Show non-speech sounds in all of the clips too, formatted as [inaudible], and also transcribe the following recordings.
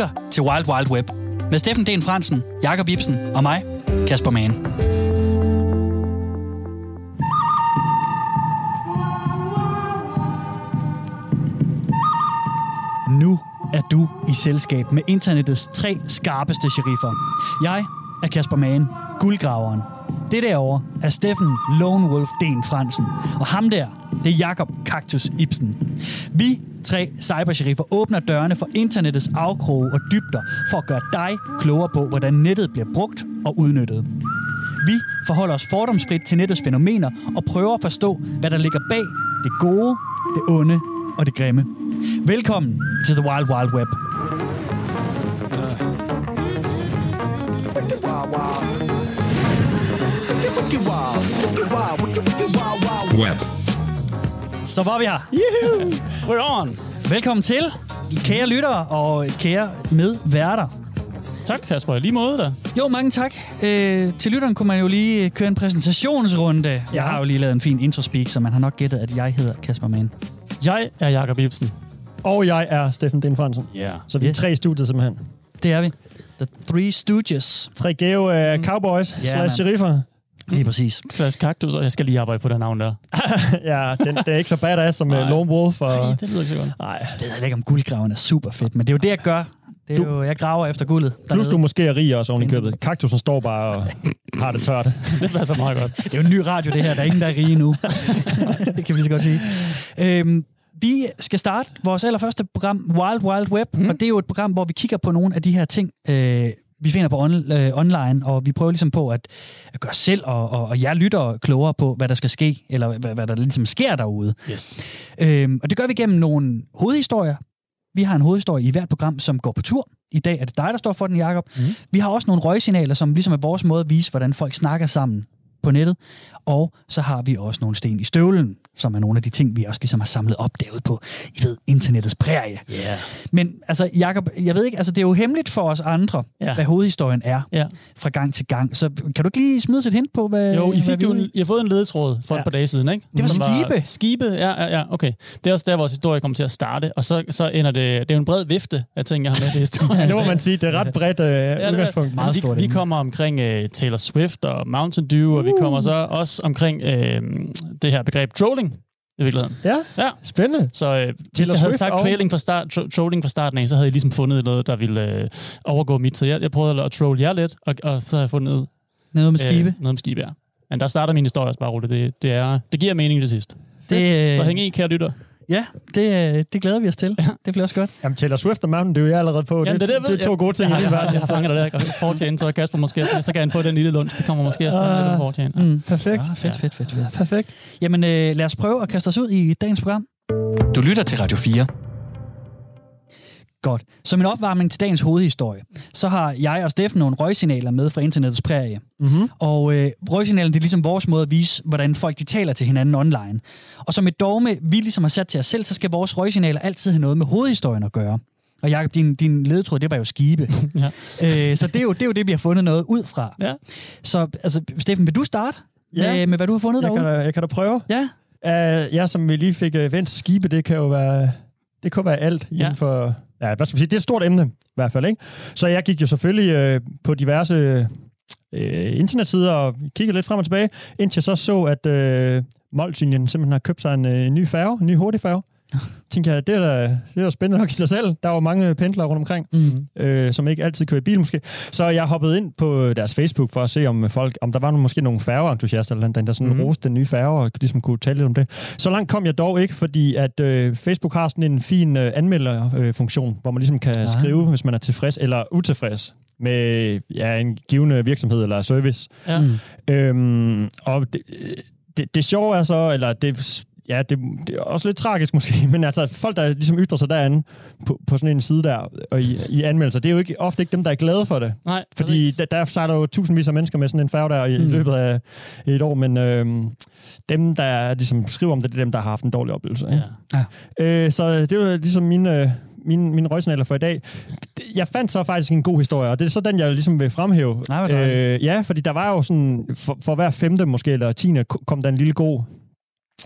lytter til Wild Wild Web med Steffen Den Fransen, Jakob Ibsen og mig, Kasper Mann. Nu er du i selskab med internettets tre skarpeste sheriffer. Jeg er Kasper Mann, guldgraveren. Det derovre er Steffen Lone Wolf Den Fransen. Og ham der, det er Jakob Kaktus Ibsen. Vi tre cybersheriffer åbner dørene for internettets afkroge og dybder for at gøre dig klogere på, hvordan nettet bliver brugt og udnyttet. Vi forholder os fordomsfrit til nettets fænomener og prøver at forstå, hvad der ligger bag det gode, det onde og det grimme. Velkommen til The Wild Wild Web. Web. Så var vi her. Yuhu! On! Velkommen til, kære lyttere og kære medværter. Tak, Kasper. Lige måde da. Jo, mange tak. Øh, til lytteren kunne man jo lige køre en præsentationsrunde. Jeg har jo lige lavet en fin introspeak, så man har nok gættet, at jeg hedder Kasper Mann. Jeg er Jakob Ibsen. Og jeg er Steffen Den Fransen. Ja. Yeah. Så vi er Yes. tre i studiet simpelthen. Det er vi. The Three Stooges. Tre gave uh, cowboys Ja, slash mand. sheriffer. Lige præcis. [laughs] Slash kaktus, og jeg skal lige arbejde på den navn der. [laughs] ja, den, det er ikke så badass som uh, Nej. Lone Wolf. Og, Nej, det lyder ikke så godt. nej. Jeg ved heller ikke, om guldgraven er super fedt, men det er jo det, jeg gør. Det er Du- jo, jeg graver efter guldet. Plus dernede. du måske er rig også oven i købet. Kaktusen står bare og har det tørt. [laughs] Det passer meget godt. Det er jo en ny radio, det her. Der er ingen, der er rige nu. det kan vi lige så godt sige. Øhm, vi skal starte vores allerførste program, Wild Wild Web, mm. og det er jo et program, hvor vi kigger på nogle af de her ting, øh, vi finder på on, øh, online, og vi prøver ligesom på at, at gøre selv og, og, og jer lyttere klogere på, hvad der skal ske, eller hvad, hvad der ligesom sker derude. Yes. Øhm, og det gør vi gennem nogle hovedhistorier. Vi har en hovedhistorie i hvert program, som går på tur. I dag er det dig, der står for den, Jacob. Mm. Vi har også nogle røgsignaler, som ligesom er vores måde at vise, hvordan folk snakker sammen på nettet. Og så har vi også nogle sten i støvlen, som er nogle af de ting, vi også ligesom har samlet op derude på, I ved, internettets prærie. Ja. Men altså, Jacob, jeg ved ikke, altså det er jo hemmeligt for os andre, ja. hvad hovedhistorien er Ja. fra gang til gang. Så kan du ikke lige smide et hint på, hvad Jo, I fik vi jo en, i? Har fået en ledetråd for Ja. et par dage siden, ikke? Det var Som skibe. Skibe, ja, ja, ja, okay. Det er også der, vores historie kommer til at starte, og så, så ender det... Det er jo en bred vifte af ting, jeg har med til [laughs] historien. det må man sige. Det er ret bredt uh, Ja, udgangspunkt. Meget vi, stort vi emne. kommer omkring uh, Taylor Swift og Mountain Dew, og vi kommer så også omkring uh, det her begreb trolling i virkeligheden. Ja, Ja. spændende. Så øh, hvis jeg havde sagt trailing fra, start, tro, trolling fra starten af, så havde jeg ligesom fundet noget, der ville øh, overgå mit. Så jeg, jeg prøvede at trolle jer lidt, og, og så har jeg fundet Noget med skibe. Øh, noget med skibe, ja. Men der starter min historie også bare roligt. Det, det, er, det giver mening til sidst. Det, Så hæng i, kære lytter. Ja, det, øh, det glæder vi os til. Ja. Det bliver også godt. Jamen, Taylor Swift og Mountain Dew, jeg er allerede på. Jamen, det, det er det, det, jeg er to ved. gode ting i Ja, din ja, verden. ja, så hænger der der. Fortjene, så Kasper måske, så kan han få den lille lunds. Det kommer måske også til Ah. at fortjene. Mm. Perfekt. Ja, fedt, fedt, fedt, fedt. Perfekt. Jamen, øh, lad os prøve at kaste os ud i dagens program. Du lytter til Radio 4. Godt. Som en opvarmning til dagens hovedhistorie, så har jeg og Steffen nogle røgsignaler med fra internettets prærie. Mm-hmm. Og øh, røgsignalen, det er ligesom vores måde at vise, hvordan folk de taler til hinanden online. Og som et dogme, vi ligesom har sat til os selv, så skal vores røgsignaler altid have noget med hovedhistorien at gøre. Og Jacob, din, din ledetråd, det var jo skibe. [laughs] Ja. øh, så det er, jo, det er jo det, vi har fundet noget ud fra. Ja. Så altså, Steffen, vil du starte Ja. med, med, hvad du har fundet Jeg kan, derude? da, jeg kan da prøve. Ja. Uh, ja, som vi lige fik uh, vendt skibe, det kan jo være, det kan være alt Ja. inden for... Ja, hvad skal man sige? Det er et stort emne, i hvert fald, ikke? Så jeg gik jo selvfølgelig uh, på diverse uh, internetsider og kiggede lidt frem og tilbage, indtil jeg så så, at uh, Molslinjen simpelthen har købt sig en uh, ny færge, en ny hurtigfærge. [laughs] Tænkte jeg, det er, da, det er da spændende nok i sig selv. Der var mange pendlere rundt omkring, Mm. øh, som ikke altid kører i bil måske. Så jeg hoppede ind på deres Facebook for at se, om folk, om der var nogle, måske nogle færgeentusiaster eller andet, der sådan Mhm. mm-hmm. roste den nye færge, og ligesom kunne tale lidt om det. Så langt kom jeg dog ikke, fordi at øh, Facebook har sådan en fin øh, anmelderfunktion, øh, funktion, hvor man ligesom kan Ah. ah. skrive, hvis man er tilfreds eller utilfreds med ja, en givende virksomhed eller service. Ja. Mm. Øhm, og det, det, det sjove er så, eller det, ja, det, det er også lidt tragisk måske, [laughs] men altså folk, der ligesom ytrer sig derinde på, på sådan en side der, og i, i anmeldelser, det er jo ikke, ofte ikke dem, der er glade for det. Nej, Fordi der, der sejler jo tusindvis af mennesker med sådan en færge der i Mm. løbet af et år, men øhm, dem, der ligesom skriver om det, det er dem, der har haft en dårlig oplevelse. Ikke? Ja. Øh, så det var ligesom mine, øh, mine, mine røgsignaler for i dag. Jeg fandt så faktisk en god historie, og det er så den, jeg ligesom vil fremhæve. Nej, øh, ja, fordi der var jo sådan, for, for hver femte måske, eller tiende, kom der en lille god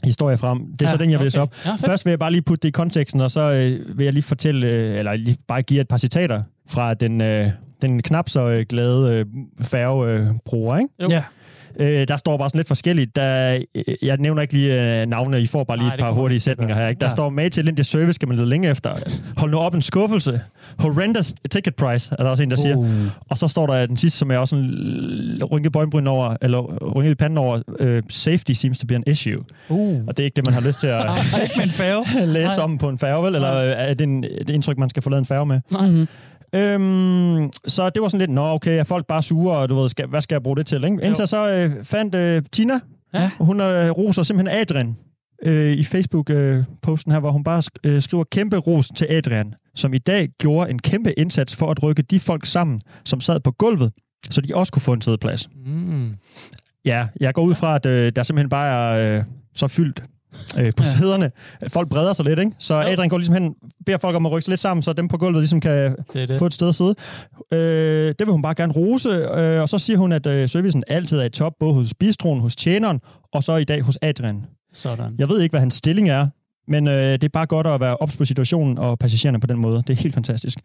historie frem. Det er ja, så den, jeg vil læse op. Ja, fedt. Først vil jeg bare lige putte det i konteksten, og så øh, vil jeg lige fortælle, øh, eller lige bare give et par citater fra den, øh, den knap så øh, glade øh, færgebruger, ikke? Jo. Ja. Øh, der står bare sådan lidt forskelligt. Der, øh, jeg nævner ikke lige øh, navne, I får bare lige Nej, et par hurtige sætninger her. Ikke? Der Ja. står med til elendig service, skal man lede længe efter. Hold nu op en skuffelse. Horrendous ticket price, er der også en, der siger. Uh. Og så står der den sidste, som er også en rynket bøjenbryn over, eller rynket i panden over, uh, safety seems to be an issue. Uh. Og det er ikke det, man har lyst til at [laughs] Ikke med en færge. [laughs] læse Nej. om på en færge, vel? Eller øh, er det en, det indtryk, man skal forlade en færge med? Mm-hmm. Øhm, så det var sådan lidt, nå okay, er folk bare sure, og du ved, skal, hvad skal jeg bruge det til? Ikke? Indtil jeg så øh, fandt øh, Tina, Ja. hun øh, roser simpelthen Adrian øh, i Facebook-posten her, hvor hun bare sk- øh, skriver kæmpe ros til Adrian, som i dag gjorde en kæmpe indsats for at rykke de folk sammen, som sad på gulvet, så de også kunne få en sædeplads. Mm. Ja, jeg går ud fra, at øh, der simpelthen bare er øh, så fyldt øh, på Ja. sæderne. Folk breder sig lidt, ikke? Så. Adrian går ligesom hen, beder folk om at rykke sig lidt sammen, så dem på gulvet ligesom kan Det det. få et sted at sidde. Øh, det vil hun bare gerne rose, øh, og så siger hun, at øh, servicen altid er i top, både hos bistroen, hos tjeneren, og så i dag hos Adrian. Sådan. Jeg ved ikke, hvad hans stilling er, men øh, det er bare godt at være ops på situationen og passagererne på den måde. Det er helt fantastisk.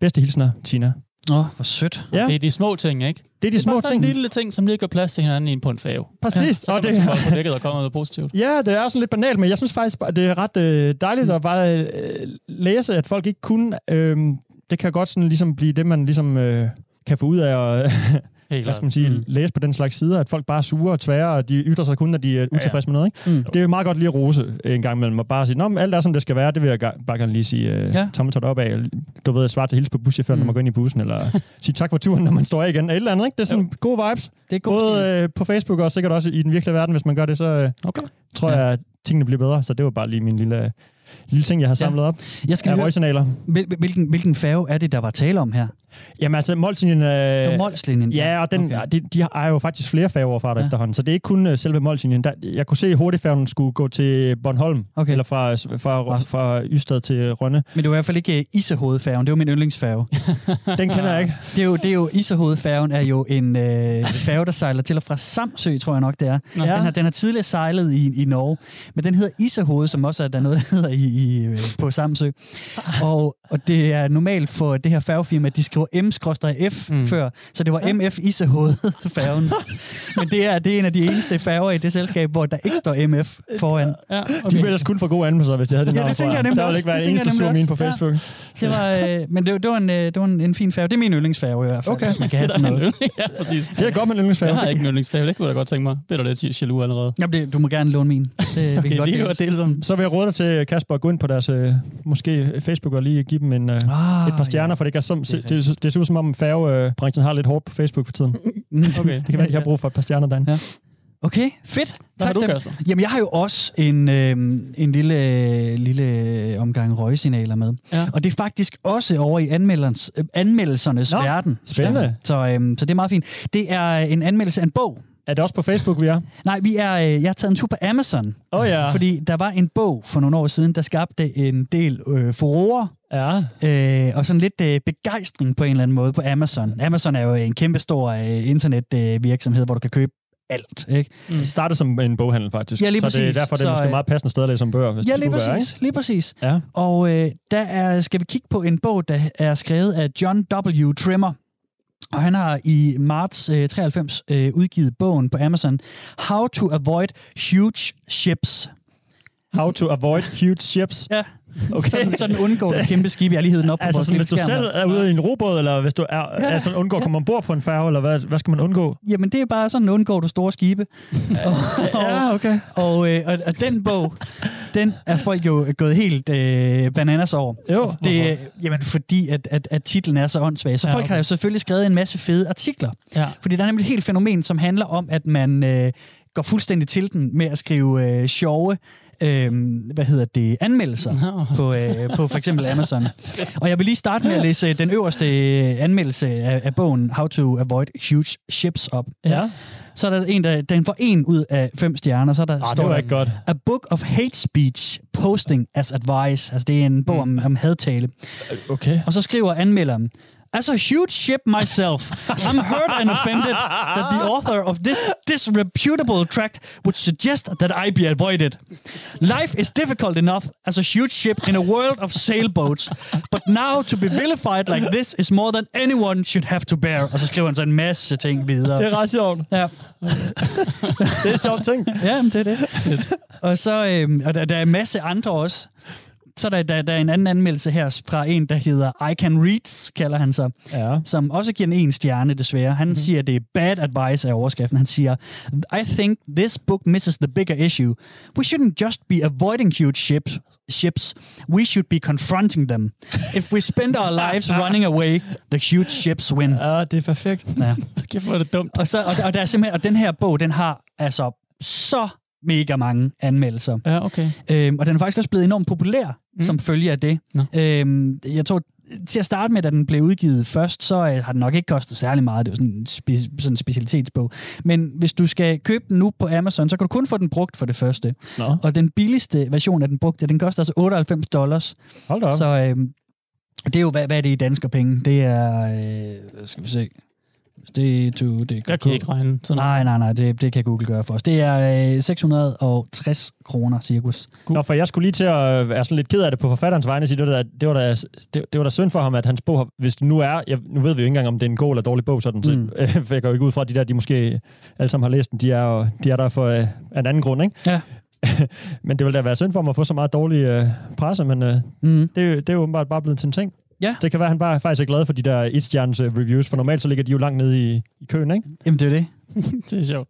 Bedste hilsner, Tina. Åh, oh, hvor sødt. Ja, Det er de små ting, ikke? det er de Det er små bare ting. en lille ting, som lige gør plads til hinanden i en på en fave. Præcis. Så og det, det... på dækket og komme noget positivt. Ja, det er sådan lidt banalt, men jeg synes faktisk, det er ret øh, dejligt at bare øh, læse, at folk ikke kunne... Øh, det kan godt sådan ligesom blive det, man ligesom øh, kan få ud af at [laughs] Helt hvad skal man sige, Mm. mm. læse på den slags sider, at folk bare er sure og tvære, og de ytrer sig kun, når de er utilfredse med noget. Ikke? Mm. Det er jo meget godt lige at rose en gang imellem, og bare sige, men alt er, som det skal være, det vil jeg bare gerne lige sige øh, Ja. ja. tommeltot op af. Du ved, svare til hils på buschaufføren, mm. Mm. når man går ind i bussen, eller [laughs] sige tak for turen, når man står af igen. Et eller andet, ikke? Det er sådan gode vibes. Det er god. Både øh, på Facebook og sikkert også i den virkelige verden, hvis man gør det, så øh, Okay. tror Ja. jeg, at tingene bliver bedre. Så det var bare lige min lille, lille ting, jeg har samlet op Jeg skal af høre, hvil- hvilken, hvilken færge er det, der var tale om her? Jamen altså, Molslinjen... Øh, Det var Molslinjen. Ja, og den, Okay. de, de har jo faktisk flere der Ja. ja. efterhånden, så det er ikke kun uh, selve Molslinjen. Der, jeg kunne se, at hurtigfærgen skulle gå til Bornholm, Okay. eller fra, fra, fra Ystad til Rønne. Men det var i hvert fald ikke uh, Isehovedfærgen. Det var min yndlingsfærge. [laughs] Den kender jeg ikke. Det er jo, det er jo Isehovedfærgen er jo en øh, færge, der sejler til og fra Samsø, tror jeg nok, det er. Nå. Den, har, den har tidligere sejlet i, i Norge, men den hedder Isehoved, som også er der er noget, der hedder i, i, øh, på Samsø. Og, og det er normalt for det her færgefirma, at de skriver M-F Mm. før, så det var MF Isehoved-færgen. men det er, det er en af de eneste færger i det selskab, hvor der ikke står MF foran. Ja, Okay. De ville ellers kun få gode anmeldelser, hvis de havde det Ja, navn. det tænker jeg nemlig Der ville ikke være Det en eneste sur mine på. Facebook. Det var, øh, men det, det, var en, øh, det var en, en fin færge. Det er min yndlingsfærge i hvert fald, Okay. hvis man kan have sådan noget. [laughs] ja, præcis. Det er godt med en yndlingsfærge. Jeg har ikke en yndlingsfave. Det kunne jeg da godt tænke mig. Ved du det, jaloux allerede? Jamen, det, du må gerne låne min. Det, vi kan Okay, godt vi kan dele. godt dele som... Så vil jeg råde dig til, Kasper, at gå ind på deres øh, måske Facebook og lige give dem en, øh, Ah, et par stjerner, for det, kan som, Det er det, det, ser ud som om færgebranchen har lidt hårdt på Facebook for tiden. Ja. [laughs] Okay. Det kan være, de har brug for et par stjerner derinde. Ja. Okay, fedt. Hvad har du. Kasper? Jamen, jeg har jo også en, øh, en lille, lille omgang røgsignaler med. Ja. Og det er faktisk også over i anmelders, øh, anmeldelsernes Nå, verden. spændende. Så, øh, så det er meget fint. Det er en anmeldelse af en bog. Er det også på Facebook, vi er? Nej, vi er, øh, jeg har taget en tur på Amazon, oh, ja. fordi der var en bog for nogle år siden, der skabte en del øh, furore Ja. øh, og sådan lidt øh, begejstring på en eller anden måde på Amazon. Amazon er jo en kæmpe stor øh, internetvirksomhed, øh, virksomhed, hvor du kan købe alt. Ikke? Det startede som en boghandel, faktisk. Ja, lige så det er præcis. derfor, det er Så, måske øh, meget passende sted at læse om bøger, hvis Ja, det lige præcis. lige præcis. Være, ikke? Og øh, der er, skal vi kigge på en bog, der er skrevet af John W. Trimmer. Og han har i marts øh, 93 øh, udgivet bogen på Amazon, How to Avoid Huge Ships. How to avoid huge ships. Ja, Okay. sådan, sådan undgår du kæmpe skib. Jeg har lige hævet den op på Altså, vores sådan, hvis du selv er ude i en robåd, eller hvis du er, Ja. sådan, undgår at komme ombord på en færge, eller hvad, hvad skal man undgå? Jamen, det er bare sådan, undgår du store skibe. [laughs] Ja, okay. Og, øh, og, og den bog, den er folk jo gået helt øh, bananas over. Jo. Det, er- jamen, fordi at, at, at titlen er så åndssvag. Så Ja, folk okay. har jo selvfølgelig skrevet en masse fede artikler. Ja. Fordi der er nemlig et helt fænomen, som handler om, at man øh, går fuldstændig til den med at skrive øh, sjove øh, hvad hedder det, anmeldelser Nå. på, øh, på for eksempel Amazon. Og jeg vil lige starte med at læse den øverste øh, anmeldelse af, af bogen How to Avoid Huge Ships op. Ja. Så er der en, der den får en ud af fem stjerner, så er der det står ikke godt. A Book of Hate Speech Posting as Advice. Altså det er en bog om, om hadtale. Okay. Og så skriver anmelderen, As a huge ship myself, I'm hurt and offended that the author of this disreputable tract would suggest that I be avoided. Life is difficult enough as a huge ship in a world of sailboats, but now to be vilified like this is more than anyone should have to bear. Og så skriver han så en masse ting videre. Det er ret sjovt. Ja. Det er sjovt ting. Ja, men det er det. og så øhm, og der, der er en masse andre også. Så der, der, der er en anden anmeldelse her fra en, der hedder I Can Reads, kalder han sig, Ja. som også giver en en stjerne, desværre. Han mm-hmm. siger, det er bad advice af overskriften. Han siger, I think this book misses the bigger issue. We shouldn't just be avoiding huge ships. Ships. We should be confronting them. If we spend our [laughs] lives running away, the huge ships win. Ja, det er perfekt. Ja. [laughs] Kæft, hvor er det dumt. Og, så, og, og, der er simpelthen, og den her bog, den har altså så mega mange anmeldelser. Ja, okay. Øhm, og den er faktisk også blevet enormt populær, mm. som følge af det. Nå. Øhm, jeg tror, til at starte med, da den blev udgivet først, så øh, har den nok ikke kostet særlig meget. Det var sådan en, spe, sådan en specialitetsbog. Men hvis du skal købe den nu på Amazon, så kan du kun få den brugt for det første. Nå, Og den billigste version af den brugte, den koster altså 98 dollars. hold da op. Så øhm, det er jo, hvad, hvad er det i danske penge? Det er, øh, skal vi se, det er to, det Jeg kan ikke regne sådan Nej, nej, nej, det, det kan Google gøre for os. Det er øh, 660 kroner, cirkus. Nå, for jeg skulle lige til at være sådan lidt ked af det på forfatterens vegne, sige, det var da, det var da, det, det var da synd for ham, at hans bog, hvis det nu er, jeg, nu ved vi jo ikke engang, om det er en god eller dårlig bog, sådan set, Mm. mm. [laughs] for jeg går jo ikke ud fra, at de der, de måske alle sammen har læst den, de er, de er der for øh, en anden grund, ikke? Ja. [laughs] men det ville da være synd for ham at få så meget dårlig øh, presse, men øh, Mm. det, er det er jo åbenbart bare blevet til en ting. Ja. Det kan være, at han bare faktisk er glad for de der et-stjernes øh, reviews, for normalt så ligger de jo langt nede i, i køen, ikke? Jamen, det er det. [laughs] Det er sjovt.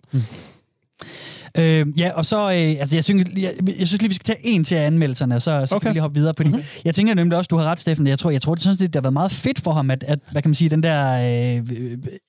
Øh, ja, og så, øh, altså, jeg synes, jeg, jeg synes lige, vi skal tage en til anmeldelserne, og så, så okay. Kan vi lige hoppe videre, fordi mm-hmm. jeg tænker nemlig også, du har ret, Steffen, jeg tror, jeg tror det, sådan set, det har været meget fedt for ham, at, at hvad kan man sige, den der øh,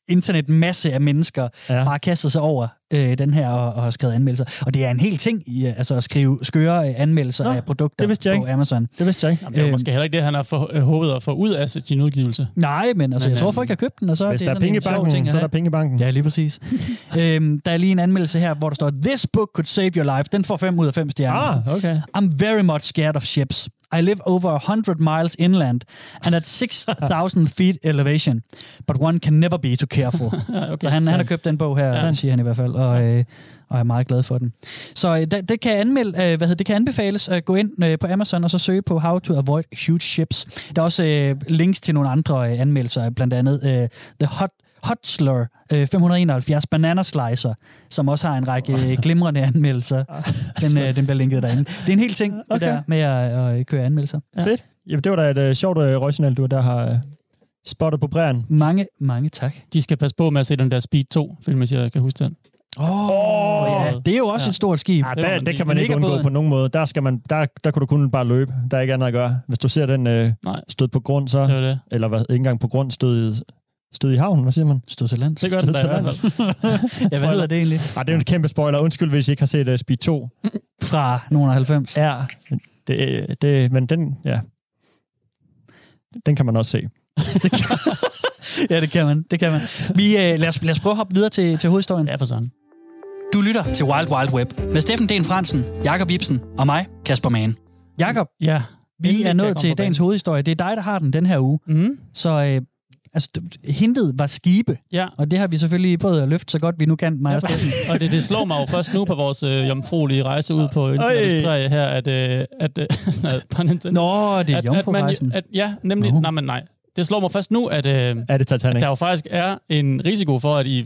internetmasse af mennesker ja. Bare kastet sig over øh, den her og, og har skrevet anmeldelser. Og det er en hel ting, i, øh, altså at skrive skøre øh, anmeldelser Nå, af produkter det vidste jeg på ikke. Amazon. Det vidste jeg ikke. Jamen, det er jo måske heller ikke det, han har for, øh, håbet at få ud af sin udgivelse. Nej, men altså, Men, jeg tror, øhm, folk har købt den, og så er Hvis det der er sådan penge i banken, ting så er der penge i banken. Ja, lige præcis. [laughs] øhm, der er lige en anmeldelse her, hvor der står, This book could save your life. Den får 5 ud af 5 stjerner. Ah, okay. I'm very much scared of ships. I live over 100 miles inland and at 6,000 [laughs] feet elevation, but one can never be too careful. [laughs] Ja, Så han, han har købt den bog her, ja. siger han i hvert fald, og, øh, og er meget glad for den. Så øh, det, det kan anmelde, øh, hvad hedder, det kan anbefales at gå ind øh, på Amazon og så søge på How to Avoid Huge Ships. Der er også øh, links til nogle andre øh, anmeldelser, blandt andet øh, The Hot Hotslur øh, 571 Banana Slicer, som også har en række [laughs] øh, glimrende anmeldelser. Den, øh, den bliver linket derinde. Det er en hel ting, det Okay. der med at, at køre anmeldelser. Ja. Fedt. Jamen, det var da et uh, sjovt uh, røgsignal, du der har uh, spottet på bræren. Mange, mange tak. De skal passe på med at se den der Speed 2-film, hvis jeg kan huske den. Åh, oh, ja, det er jo også Ja. et stort skib. Ja, det der, det sige. kan man ikke undgå på nogen måde. Der, skal man, der, der kunne du kun bare løbe. Der er ikke andet at gøre. Hvis du ser den øh, Nej. stød på grund, så... Det det. Eller hvad, ikke engang på grund, stød, stød i havnen, hvad siger man? Stod til lands. Det gør den i til lands. [laughs] Ja, hvad hedder det egentlig? Nej, det er jo en kæmpe spoiler. Undskyld, hvis I ikke har set uh, Speed 2. Fra nogen af 90. Ja, det, det, men den, ja, den kan man også se. [laughs] [laughs] ja, det kan man. Det kan man. Vi, øh, lad, os, lad os prøve at hoppe videre til, til hovedhistorien. Ja, for sådan. Du lytter til Wild Wild Web med Steffen Den Fransen, Jakob Ibsen og mig, Kasper Mann. Jakob, Ja. vi er kan nået til dagens hovedhistorie. Det er dig, der har den den her uge. Mm. Så øh, altså, hintet var skibe, Ja. og det har vi selvfølgelig prøvet at løfte så godt vi nu kan, mig og Steffen. og det, det slår mig jo først nu på vores øh, jomfruelige rejse ud på internettets her, at, øh, at, øh, [laughs] på Nintendo, Nå, det er at, at, jomfrurejsen. at, ja, nemlig, Nå. nej, men nej. Det slår mig først nu, at, øh, Er det Titanic? der jo faktisk er en risiko for, at I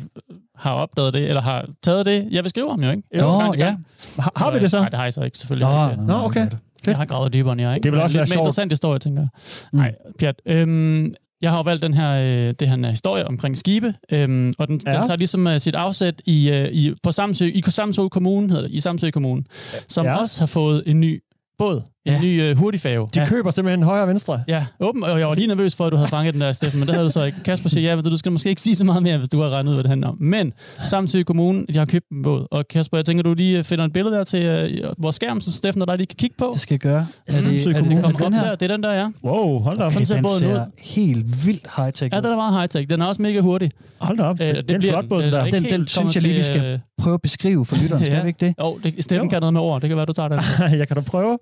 har opdaget det, eller har taget det, jeg vil skrive om jo, ikke? Nå, Gang til ja. Har, har vi det så? Nej, det har I så ikke, selvfølgelig. Nå, ikke. Nå, okay. Jeg har gravet dybere end jeg, ikke? Det vil også være mere sjovt. interessant historie, tænker jeg. Mm. Nej, Pjat. Øhm, jeg har jo valgt den her, øh, det her historie omkring skibe, øhm, og den, ja. Den tager ligesom uh, sit afsæt i, uh, i, på Samsø, i Samsø Kommune, hedder det, i Samsø Kommune, som. Ja. også har fået en ny båd, en Ja. ny uh, hurtigfærge. De ja. køber simpelthen højre og venstre. Ja, åben, og jeg var lige nervøs for, at du havde fanget den der, Steffen, men det havde du så ikke. Kasper siger, ja, ved du, du skal måske ikke sige så meget mere, hvis du har regnet ud, hvad det handler om. Men Samsø Kommune, de har købt en båd, og Kasper, jeg tænker, du lige øh, finder et billede der til uh, vores skærm, som Steffen og dig lige kan kigge på. Det skal jeg gøre. Er det, Samsø er det, Kommune. er Kom det op den her? der, det er den der, ja. Wow, hold da op. Sådan ser den båden ud. ser helt vildt high-tech Ja, den er meget high-tech. Den er også mega hurtig. Hold da op. Øh, Det, det er en flot båd, den er der. Den- den synes jeg lige, vi skal øh, Prøv at beskrive for lytteren, skal vi ikke det? Jo, Steffen kan noget med ord. Det kan være, du tager den. [laughs] jeg kan da prøve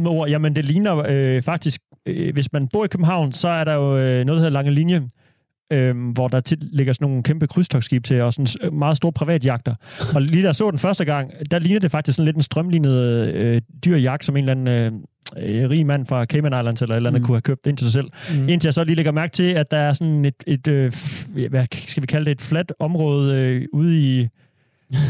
noget med ord. Jamen, det ligner øh, faktisk, øh, hvis man bor i København, så er der jo øh, noget, der hedder Lange Linje. øhm, hvor der til, ligger sådan nogle kæmpe krydstogsskib til, og sådan s- meget store privatjagter. Og lige da jeg så den første gang, der ligner det faktisk sådan lidt en strømlignet øh, dyr jagt, som en eller anden øh, øh, rig mand fra Cayman Islands eller et eller andet Mm. kunne have købt ind til sig selv. Mm. Indtil jeg så lige lægger mærke til, at der er sådan et, et øh, hvad skal vi kalde det, et fladt område øh, ude i... [laughs]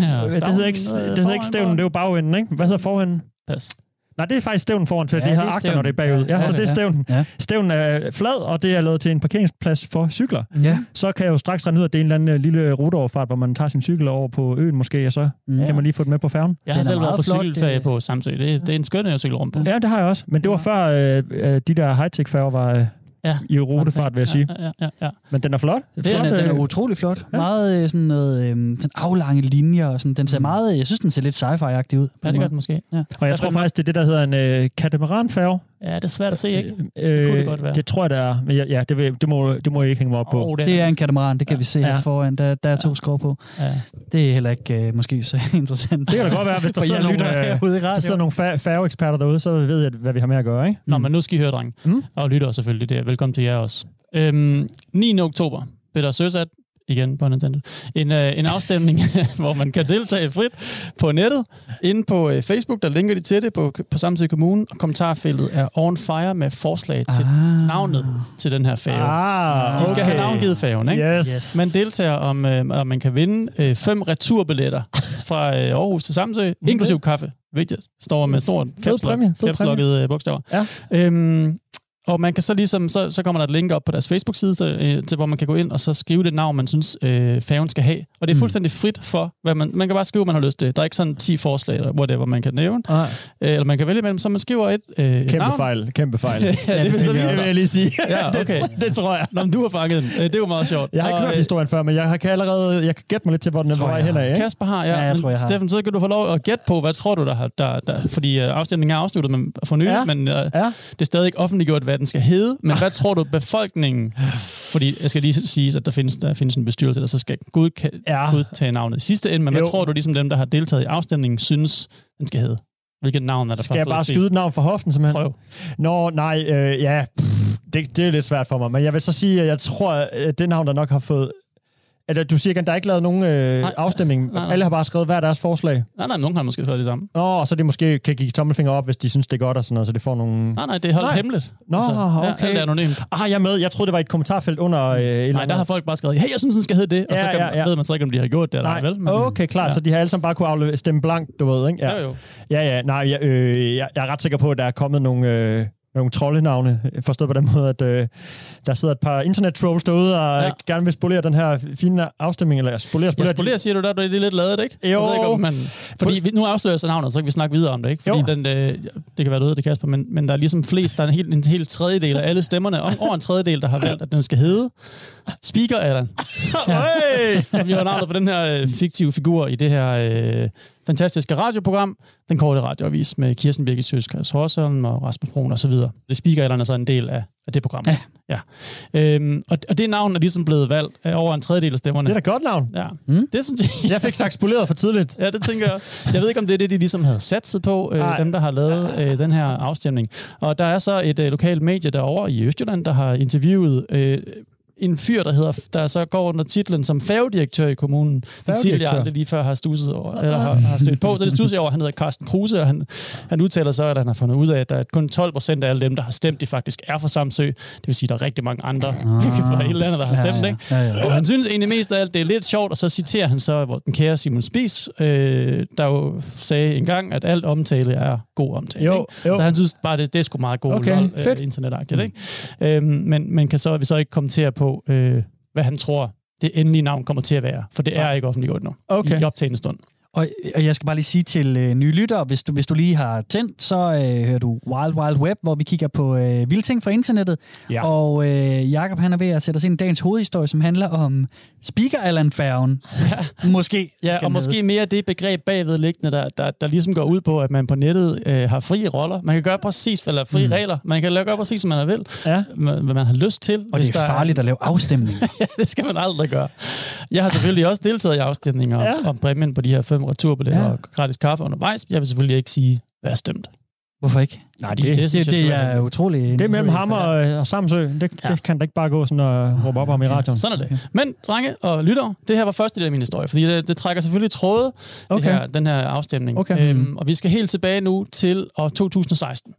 Ja, det hedder ikke, det hedder ikke stævnen, det er jo bagenden, ikke? Hvad hedder forenden? Pas. Nej, det er faktisk stævnen foran, for Ja, de har er akter, når det er bagud. Ja, Ja, så det er stævnen. Ja. Stævnen er flad, og det er lavet til en parkeringsplads for cykler. Ja. Så kan jeg jo straks regne ud, at det er en eller anden øh, lille ruteoverfart, hvor man tager sin cykel over på øen måske, og så Ja. kan man lige få det med på færgen. Jeg har Den selv været på flot, cykelferie det- på Samsø. Det, det er en skøn at cykle rundt på. Ja, det har jeg også. Men det var før øh, øh, de der high-tech-færger var øh, Ja. i rutefart, vil jeg sige. Ja, ja, ja, ja. Men den er flot. Den flot er, den er øh, utrolig flot. ja. Meget øh, sådan noget, øh, sådan aflange linjer. Og sådan. Den ser Mm. meget, jeg synes, den ser lidt sci-fi-agtig ud. Ja, det gør den måske. og jeg tror faktisk, det er det, der hedder en øh, katamaranfærge. Ja, det er svært at se, ikke? Øh, kunne det godt være. Det tror jeg, det er. Men ja, ja det, vil, det, må, det må jeg ikke hænge mig op på. Oh, Det er en katamaran, det kan vi se Ja. her foran. Der, der er to skrov på. Ja. Det er heller ikke øh, måske så [laughs] interessant. Det kan da godt være, hvis der sidder nogle, øh, herude i Hvis der sidder nogle fær- færgeeksperter derude, så ved jeg, hvad vi har med at gøre, ikke? Nå, men nu skal I høre, dreng. Mm. Og lytter selvfølgelig. Det er velkommen til jer også. Øhm, 9. oktober der søsat, igen på Nintendo, en, øh, en afstemning, [laughs] hvor man kan deltage frit på nettet. Inde på øh, Facebook, der linker de til det på, på Samtidig Kommune, og kommentarfeltet er on fire med forslag til Ah. navnet til den her færge. Ah, De skal have navngivet færgen, ikke? Yes. Yes. Man deltager om, øh, og man kan vinde øh, fem returbilletter fra øh, Aarhus til Samsø, inklusiv kaffe. Vigtigt. Står med stort capslockede øh, bogstaver. Ja. Øhm, og man kan så ligesom, så, så kommer der et link op på deres Facebook-side, til, øh, til hvor man kan gå ind og så skrive det navn, man synes, øh, færgen skal have. Og det er Mm. fuldstændig frit for, hvad man, man kan bare skrive, hvad man har lyst til. Der er ikke sådan 10 forslag, eller whatever, man kan nævne. Øh, eller man kan vælge imellem, så man skriver et, øh, et kæmpe navn. fejl, kæmpe fejl. [laughs] ja, det, det jeg det vil jeg lige sige. [laughs] Ja, okay. det, det tror jeg. Nå, men du har fanget den. Øh, Det er jo meget sjovt. Jeg har ikke Og, hørt øh, historien før, men jeg kan allerede jeg kan gætte mig lidt til, hvor den er på vej hen af. Kasper har, ja. Ja, jeg men tror, jeg har. Steffen, så kan du få lov at gætte på, hvad tror du, der har... Der, der, fordi uh, afstemningen er afsluttet med, for nylig, Ja. men uh, Ja. det er stadig ikke offentliggjort, hvad den skal hedde. Men hvad [laughs] tror du, befolkningen... Fordi jeg skal lige sige, at der findes, der findes en bestyrelse, der så skal godka- Ja. godtage navnet i sidste ende. Men hvad Jo. tror du, ligesom dem, der har deltaget i afstemningen, synes, den skal hedde? Hvilket navn er der Skal jeg bare skyde et navn for hoften, simpelthen? Prøv. Nå, nej, øh, ja, pff, det, det er lidt svært for mig, men jeg vil så sige, at jeg tror, at det navn, der nok har fået... At du siger, at der er ikke lavet nogen øh, Nej. afstemning. Nej, nej. Alle har bare skrevet hver deres forslag. Nej, nej, nogen har måske skrevet det samme. Nå, og så de måske kan give tommelfinger op, hvis de synes, det er godt og sådan noget, så det får nogle... Nej, nej, det er holdt Nej. hemmeligt. Nå, ja, okay. alt er anonymt. Ah, jeg er med. Jeg troede, det var et kommentarfelt under... Øh, et eller Nej, der har folk bare skrevet, hey, jeg synes, den skal hedde det. Og Ja, så kan, ja, ja. ved man så ikke, om de har gjort det eller ej, Nej, vel? okay, klart. Ja. Så de har alle sammen bare kunne aflevere stemme blank, du ved, ikke? Ja. Jo, jo. Ja, ja, nej, jeg, øh, jeg, jeg er ret sikker på, at der er kommet nogle, øh, nogle troldenavne, forstået på den måde, at øh, der sidder et par internet-trolls derude, og Ja. ja. gerne vil spolere den her fine afstemning, eller spolere, spolere, spolerer, siger du der, det er lidt lavet, ikke? Jo. Jeg ved ikke, om man, fordi vi, nu afslører jeg så navnet, så kan vi snakke videre om det, ikke? Fordi Jo. den, øh, det kan være, du ved det, Kasper, men, men der er ligesom flest, der er en helt, en helt tredjedel af alle stemmerne, om, over en tredjedel, der har valgt, at den skal hedde Speaker Allan. [laughs] Hey! Vi har navnet på den her øh, fiktive figur i det her øh, fantastiske radioprogram, Den Korte Radioavis, med Kirsten Birgit Søskers Horsholm og Rasmus Brun og så videre. Det Speaker Allan er så en del af, af det program. Ja. ja. Øhm, og, og det navn er ligesom blevet valgt af over en tredjedel af stemmerne. Det er da godt navn. Ja, Mm. det synes [laughs] jeg. Jeg fik sagt spoleret for tidligt. Ja, det tænker jeg. Jeg ved ikke, om det er det, de ligesom havde satset på, øh, dem, der har lavet øh, den her afstemning. Og der er så et øh, lokalt medie derovre i Østjylland, der har interviewet øh, en fyr, der hedder, der så går under titlen som færgedirektør i kommunen. En titel, jeg aldrig lige før har stusset over, eller har, har stødt på. Så det stusser jeg over. Han hedder Carsten Kruse, og han, han udtaler så, at han har fundet ud af, at der er kun 12 procent af alle dem, der har stemt, de faktisk er fra Samsø. Det vil sige, at der er rigtig mange andre [laughs] fra hele landet, der har stemt, ikke? Ja, ja. Og han synes egentlig mest af alt, det er lidt sjovt, og så citerer han så hvor den kære Simon Spies, øh, der jo sagde engang, at alt omtale er god omtale. Jo, ikke? jo. Så han synes bare, det, det er sgu meget god Okay, lol, øh, internetagtigt. Ikke? Øhm, men man kan så, vi så ikke kommentere på, øh, hvad han tror, det endelige navn kommer til at være, for det er ikke offentliggjort nu Okay. i optagende stund. Og, og jeg skal bare lige sige til øh, nye lyttere, hvis du, hvis du lige har tændt, så øh, hører du Wild Wild Web, hvor vi kigger på øh, vilde ting fra internettet. Ja. Og øh, Jakob han er ved at sætte os ind i dagens hovedhistorie, som handler om Speaker Allan Færgen. [laughs] Måske. Ja, og måske mere det begreb bagvedliggende, der, der, der ligesom går ud på, at man på nettet øh, har frie roller. Man kan gøre præcis, eller frie mm. regler. Man kan gøre præcis, som man vil, Ja. hvad man har lyst til. Og det er farligt at lave afstemning. [laughs] ja, det skal man aldrig gøre. Jeg har selvfølgelig også deltaget i afstemninger ja. Ja. om præmien på de her fem returbilletter Ja. ja. og gratis kaffe undervejs. Jeg vil selvfølgelig ikke sige, hvad jeg har stemt. Hvorfor ikke? Nej, det- det, det synes det, jeg det er være- utrolig det er mellem ham og, øh, og Samsø. Det, Ja. det kan da ikke bare gå sådan og råbe op om i radioen. Sådan er det. Men, drenge og lytter, det her var første del af min historie, fordi det, det trækker selvfølgelig tråde, Okay. det her, den her afstemning. Okay. Øhm, og vi skal helt tilbage nu til år 2016.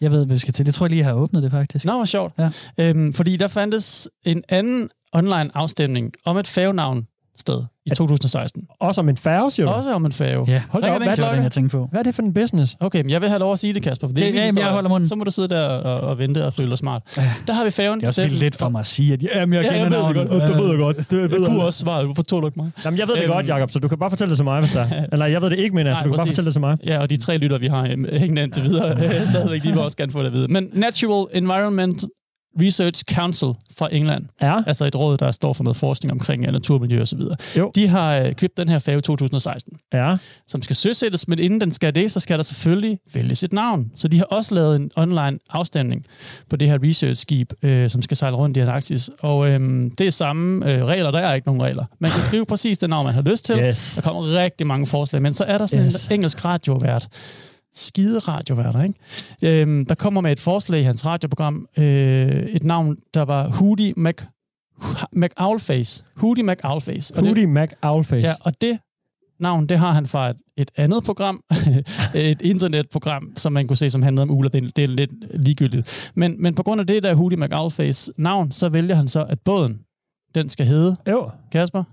Jeg ved, hvad vi skal til. Det tror jeg lige, jeg har åbnet det faktisk. Nå, hvor sjovt. Ja. Øhm, fordi der fandtes en anden online afstemning om et færgenavn sted i 2016. Også om en færge, siger du? Også om en færge. Ja, Hold da op, hvad det klokke? den, jeg tænkte på. Hvad er det for en business? Okay, men jeg vil have lov at sige det, Kasper. For det er Det- ja, jamen, jeg holder munden. Så må du sidde der og, og vente og føle dig smart. Der har vi færgen. Det er også lidt for mig at sige, at jamen, jeg Ja, kender jeg ved det navnet. godt. Det ved jeg godt. Det ved Jeg kunne også svaret. Hvorfor tog du ikke mig? Jamen, jeg ved det Øhm, godt, Jacob, så du kan bare fortælle det til mig, hvis der er. Eller jeg ved det ikke, mener jeg, så Nej, du kan bare fortælle det til mig. Ja, og de tre lytter, vi har øh, hængende indtil videre, [laughs] øh, stadigvæk, de vil også gerne få det at vide. Men Natural Environment Research Council fra England, Ja. altså et råd, der står for noget forskning omkring ja, naturmiljø og så videre. Jo. De har øh, købt den her færge i 2016, Ja. som skal søsættes, men inden den skal det, så skal der selvfølgelig vælges et navn. Så de har også lavet en online afstemning på det her research-skib, øh, som skal sejle rundt i Antarktis. Og øh, det er samme øh, regler, der er ikke nogen regler. Man kan skrive præcis det navn, man har lyst til. Yes. Der kommer rigtig mange forslag, men så er der sådan yes. Yes. en engelsk radiovært, skide radioværter, ikke? Øhm, der kommer med et forslag i hans radioprogram, øh, et navn, der var Hootie Mac, McOwlface. Hootie McOwlface. Og det- Hootie Mac Owlface. Ja, og det navn, det har han fra et, et andet program, [laughs] et internetprogram, som man kunne se, som handlede om uler. Det, det er lidt ligegyldigt. Men, men på grund af det der Hootie McOwlface navn, så vælger han så, at båden, den skal hedde, Jo, Kasper,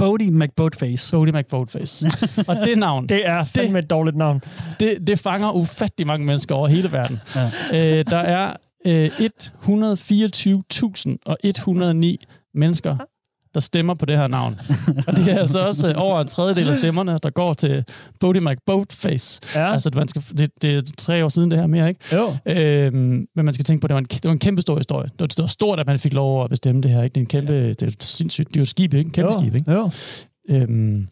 Bodie McBoatface. Bodie McBoatface. og det navn, [laughs] det er fandme et dårligt navn. det, det fanger ufattelig mange mennesker over hele verden. [laughs] Ja. Øh, der er øh, 124.109 mennesker, der stemmer på det her navn. [laughs] Og det er altså også øh, over en tredjedel af stemmerne, der går til Bodie McBoatface. Ja. Altså, man skal, det, det er tre år siden det her mere, ikke? Jo. Øhm, men man skal tænke på, at det var en, det var en kæmpe stor historie. Det var, det var stort, at man fik lov at bestemme det her. Ikke? Det er en kæmpe, det er sindssygt. Det er jo skib, ikke? En kæmpe jo. skib, ikke? Jo. Øhm,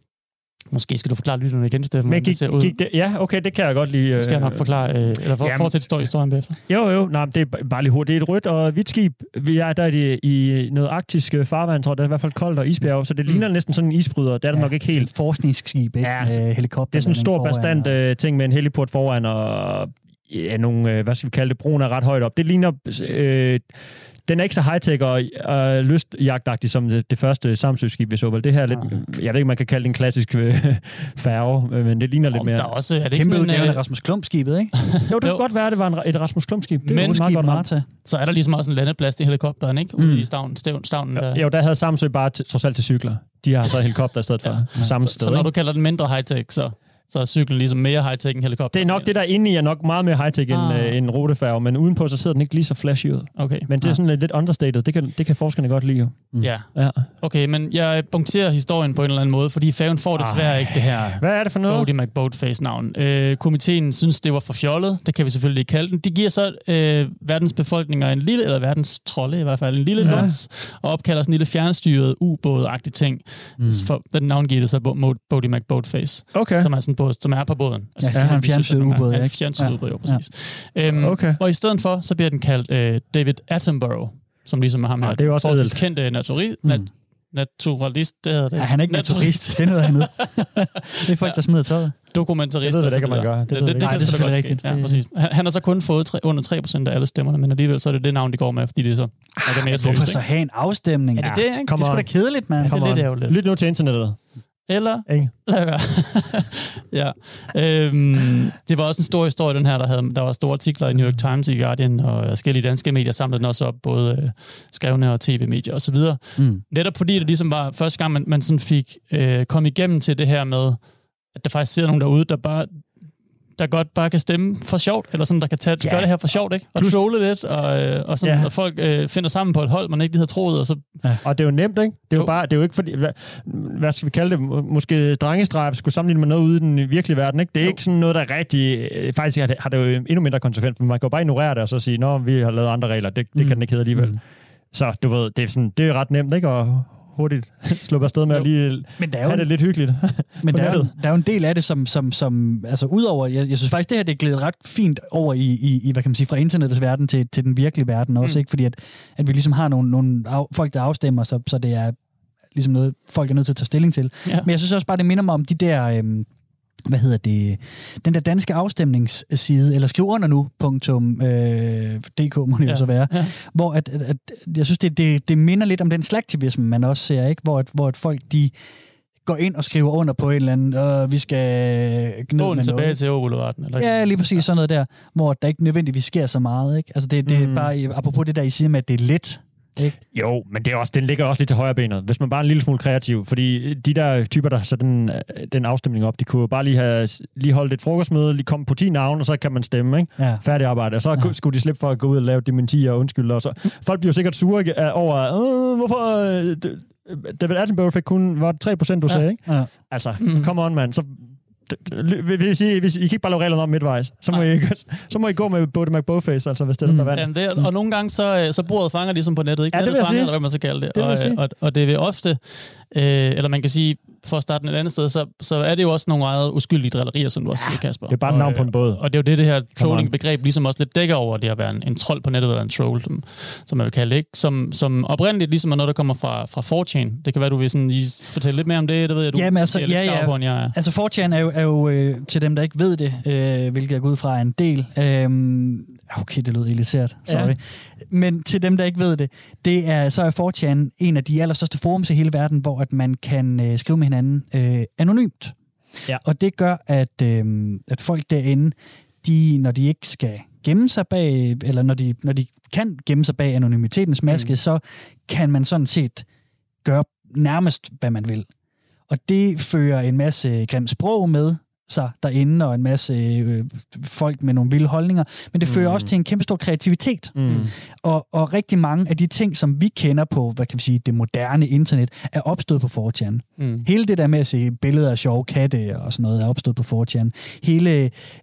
måske skal du forklare lytterne igen, Steffen, Men hvordan det gik, ser ud. gik det, ja, okay, det kan jeg godt lide. Så skal jeg nok forklare, øh, eller for, Jamen- fortsætte historien, historien bagefter. Jo, jo, nej, det er bare lige hurtigt. Det er et rødt og hvidt skib. Vi er der i, i noget arktisk øh, farvand, tror jeg. Det er i hvert fald koldt og isbjerg, så det Mm. ligner næsten sådan en isbryder. Det er det nok ikke helt. Et forskningsskib, ikke? Ja, Med helikopter. Det er sådan en stor bestand og- øh, ting med en heliport foran, og ja, nogle, øh, hvad skal vi kalde det, broen er ret højt op. Det ligner, øh, den er ikke så high-tech og, og lystjagtagtig som det, det første Samsø-skib, vi så. Vel, det her er lidt, jeg ved ikke, man kan kalde det en klassisk øh, færge, øh, men det ligner lidt Om der mere. er også, er det ikke Kæmpe sådan en, udgave af øh, Rasmus Klump-skibet, ikke? [laughs] Jo, det Jo. kunne godt være, at det var en, et Rasmus Klump-skib. Det er jo Men et meget Skib godt. Marta. så er der ligesom også en landeplads i helikopteren, ikke? Ude Mm. i stavnen, stavnen, stavnen der. Jo, der havde Samsø bare til, trods alt til cykler. De har så helikopter i stedet for. Ja. Samme så, sted. så når ikke? du kalder den mindre high-tech, så, så er cyklen ligesom mere high-tech end helikopter. Det er nok det, der er inde i, er nok meget mere high-tech end Ah. øh, en rutefærge, men udenpå, så sidder den ikke lige så flashy ud. Okay. Men det er sådan lidt, understated. Det kan, det kan forskerne godt lide jo. Ja, Ja. okay, men jeg punkterer historien på en eller anden måde, fordi færgen får desværre ikke det her Hvad er det for noget? Bodie McBoatface-navn. Øh, komiteen synes, det var for fjollet. Det kan vi selvfølgelig ikke kalde den. De giver så øh, verdens befolkninger en lille, eller verdens trolde i hvert fald, en lille Ja. luns, og opkalder sådan en lille fjernstyret ubåd-agtig ting. Mm. For, den navngiver det så Bo- Bodie McBoatface, Okay. som er sådan båd, som er på båden. Altså, Ja, det han har en gange. ubåd, Ja, en ikke? fjernstyret Ja. ubåd, jo, præcis. Øhm, Okay. Og i stedet for, så bliver den kaldt øh, David Attenborough, som ligesom er ham her. Ah, det er jo også ædelt. kendte naturi- nat- naturalist, det hedder det. Ja, han er ikke naturist. Det er noget andet. det er folk, der smider tøjet. dokumentarist. Det ved så ikke, man gør. Det Det, det, det, ikke. det, Nej, det er godt selvfølgelig ske. Ja, rigtigt. præcis. Han, han har så kun fået tre, under 3% af alle stemmerne, men alligevel så er det det navn, de går med, fordi det er så er det mere hvorfor seriøst, så ikke? have en afstemning? Er det det, ikke? Det Come er sgu da kedeligt, mand. Det er lidt. Lyt nu til internettet. Eller Ikke? lad være. [laughs] ja. Øhm, det var også en stor historie, den her. Der, havde, der var store artikler i New York Times, i Guardian og forskellige danske medier samlede den også op, både øh, skrevne og tv-medier osv. Mm. Netop fordi det ligesom var første gang, man, man sådan fik øh, kommet igennem til det her med, at der faktisk sidder nogen derude, der bare der godt bare kan stemme for sjovt, eller sådan, der kan tage, Ja. gøre det her for sjovt, ikke? Og Plus- trolle lidt, og, øh, og sådan, Ja. ja. og folk øh, finder sammen på et hold, man ikke lige havde troet, og så Og det er jo nemt, ikke? Det er jo, Jo. bare, det er jo ikke fordi, hvad, hvad skal vi kalde det, Må- måske drengestrejf skulle sammenligne med noget ude i den virkelige verden, ikke? Det er Jo. ikke sådan noget, der rigtig, øh, faktisk har det, har det jo endnu mindre konsekvens, for man kan jo bare ignorere det og så sige, nå, vi har lavet andre regler, det, det Mm. kan den ikke hedde alligevel. Mm. Så du ved, det er, sådan, det er ret nemt, ikke? Og hurtigt [laughs] sluppe afsted med Jo. at lige Men der er jo, have det lidt hyggeligt. [laughs] men der er, jo, der er jo en del af det, som, som, som altså udover, jeg, jeg synes faktisk, det her det er glædet ret fint over i, i, i hvad kan man sige, fra internettets verden til, til den virkelige verden også, Mm. ikke? Fordi at, at vi ligesom har nogle, nogle af, folk, der afstemmer, så, så det er ligesom noget, folk er nødt til at tage stilling til. Ja. Men jeg synes også bare, det minder mig om de der, øhm, hvad hedder det, den der danske afstemningsside, eller skriv under nu, punktum, øh, dk må det ja. jo så være, ja. hvor at, at, at, jeg synes, det, det, det minder lidt om den slagtivisme, man også ser, ikke? Hvor, at, hvor at folk, de går ind og skriver under på en eller anden, øh, vi skal gnide med tilbage noget. til Boulevarden. Eller Ja, lige præcis sådan noget der, hvor der ikke nødvendigvis sker så meget. Ikke? Altså det, det er Mm. bare, apropos det der, I siger med, at det er let. Ikke? Jo, men det er også, den ligger også lidt til højre benet, hvis man bare er en lille smule kreativ. Fordi de der typer, der satte den, den afstemning op, de kunne jo bare lige have lige holdt et frokostmøde, lige komme på 10 navne, og så kan man stemme, ikke? Ja. Færdig arbejde. Og så Ja. skulle de slippe for at gå ud og lave dementier og undskylde. Og så. Folk bliver jo sikkert sure ikke, øh, over, øh, hvorfor... øh, David Attenborough fik kun, var det 3 procent, du Ja. sagde, ikke? Ja. Altså, Mm. come on, mand. Så, vil sige, hvis I kan ikke bare lave reglerne om midtvejs, så må, Nej. I, så må I gå med Bodie McBoface, altså hvis det er Mm. der vandt. Jamen, det er, og nogle gange, så, øh, så bordet fanger ligesom på nettet. Ikke? Ja, det vil jeg fanger, sige. eller hvad man så kalder det. Det og, sige. og, og det vil ofte, øh, eller man kan sige, for at starte et andet sted, så, så er det jo også nogle meget uskyldige drillerier, som du også siger, Kasper. Det er bare et Og, navn på en øh, båd. Og det er jo det, det her trolling-begreb ligesom også lidt dækker over, det at være en, en trold på nettet, eller en troll, som, som man vil kalde det, ikke? Som, som oprindeligt ligesom er noget, der kommer fra, fra 4chan. Det kan være, du vil sådan lige fortælle lidt mere om det, det ved jeg, du Jamen, altså, er lidt ja, ja. på, end jeg er. Altså 4chan er jo, er jo øh, til dem, der ikke ved det, øh, hvilket jeg går ud fra er en del. Øh, okay, det lød elitært, sorry. Ja. Ja. Men til dem, der ikke ved det, det er, så er 4chan en af de allerstørste forums i hele verden, hvor at man kan øh, skrive med hinanden øh, anonymt. Ja. Og det gør, at, øh, at folk derinde, de, når de ikke skal gemme sig bag, eller når de, når de kan gemme sig bag anonymitetens maske, mm. så kan man sådan set gøre nærmest, hvad man vil. Og det fører en masse grimt sprog med sig derinde, og en masse øh, folk med nogle vilde holdninger, men det fører Mm. også til en kæmpe stor kreativitet. Mm. Og, og rigtig mange af de ting, som vi kender på, hvad kan vi sige, det moderne internet, er opstået på 4chan. Mm. Hele det der med at se billeder af sjove katte og sådan noget, er opstået på 4chan. Hele,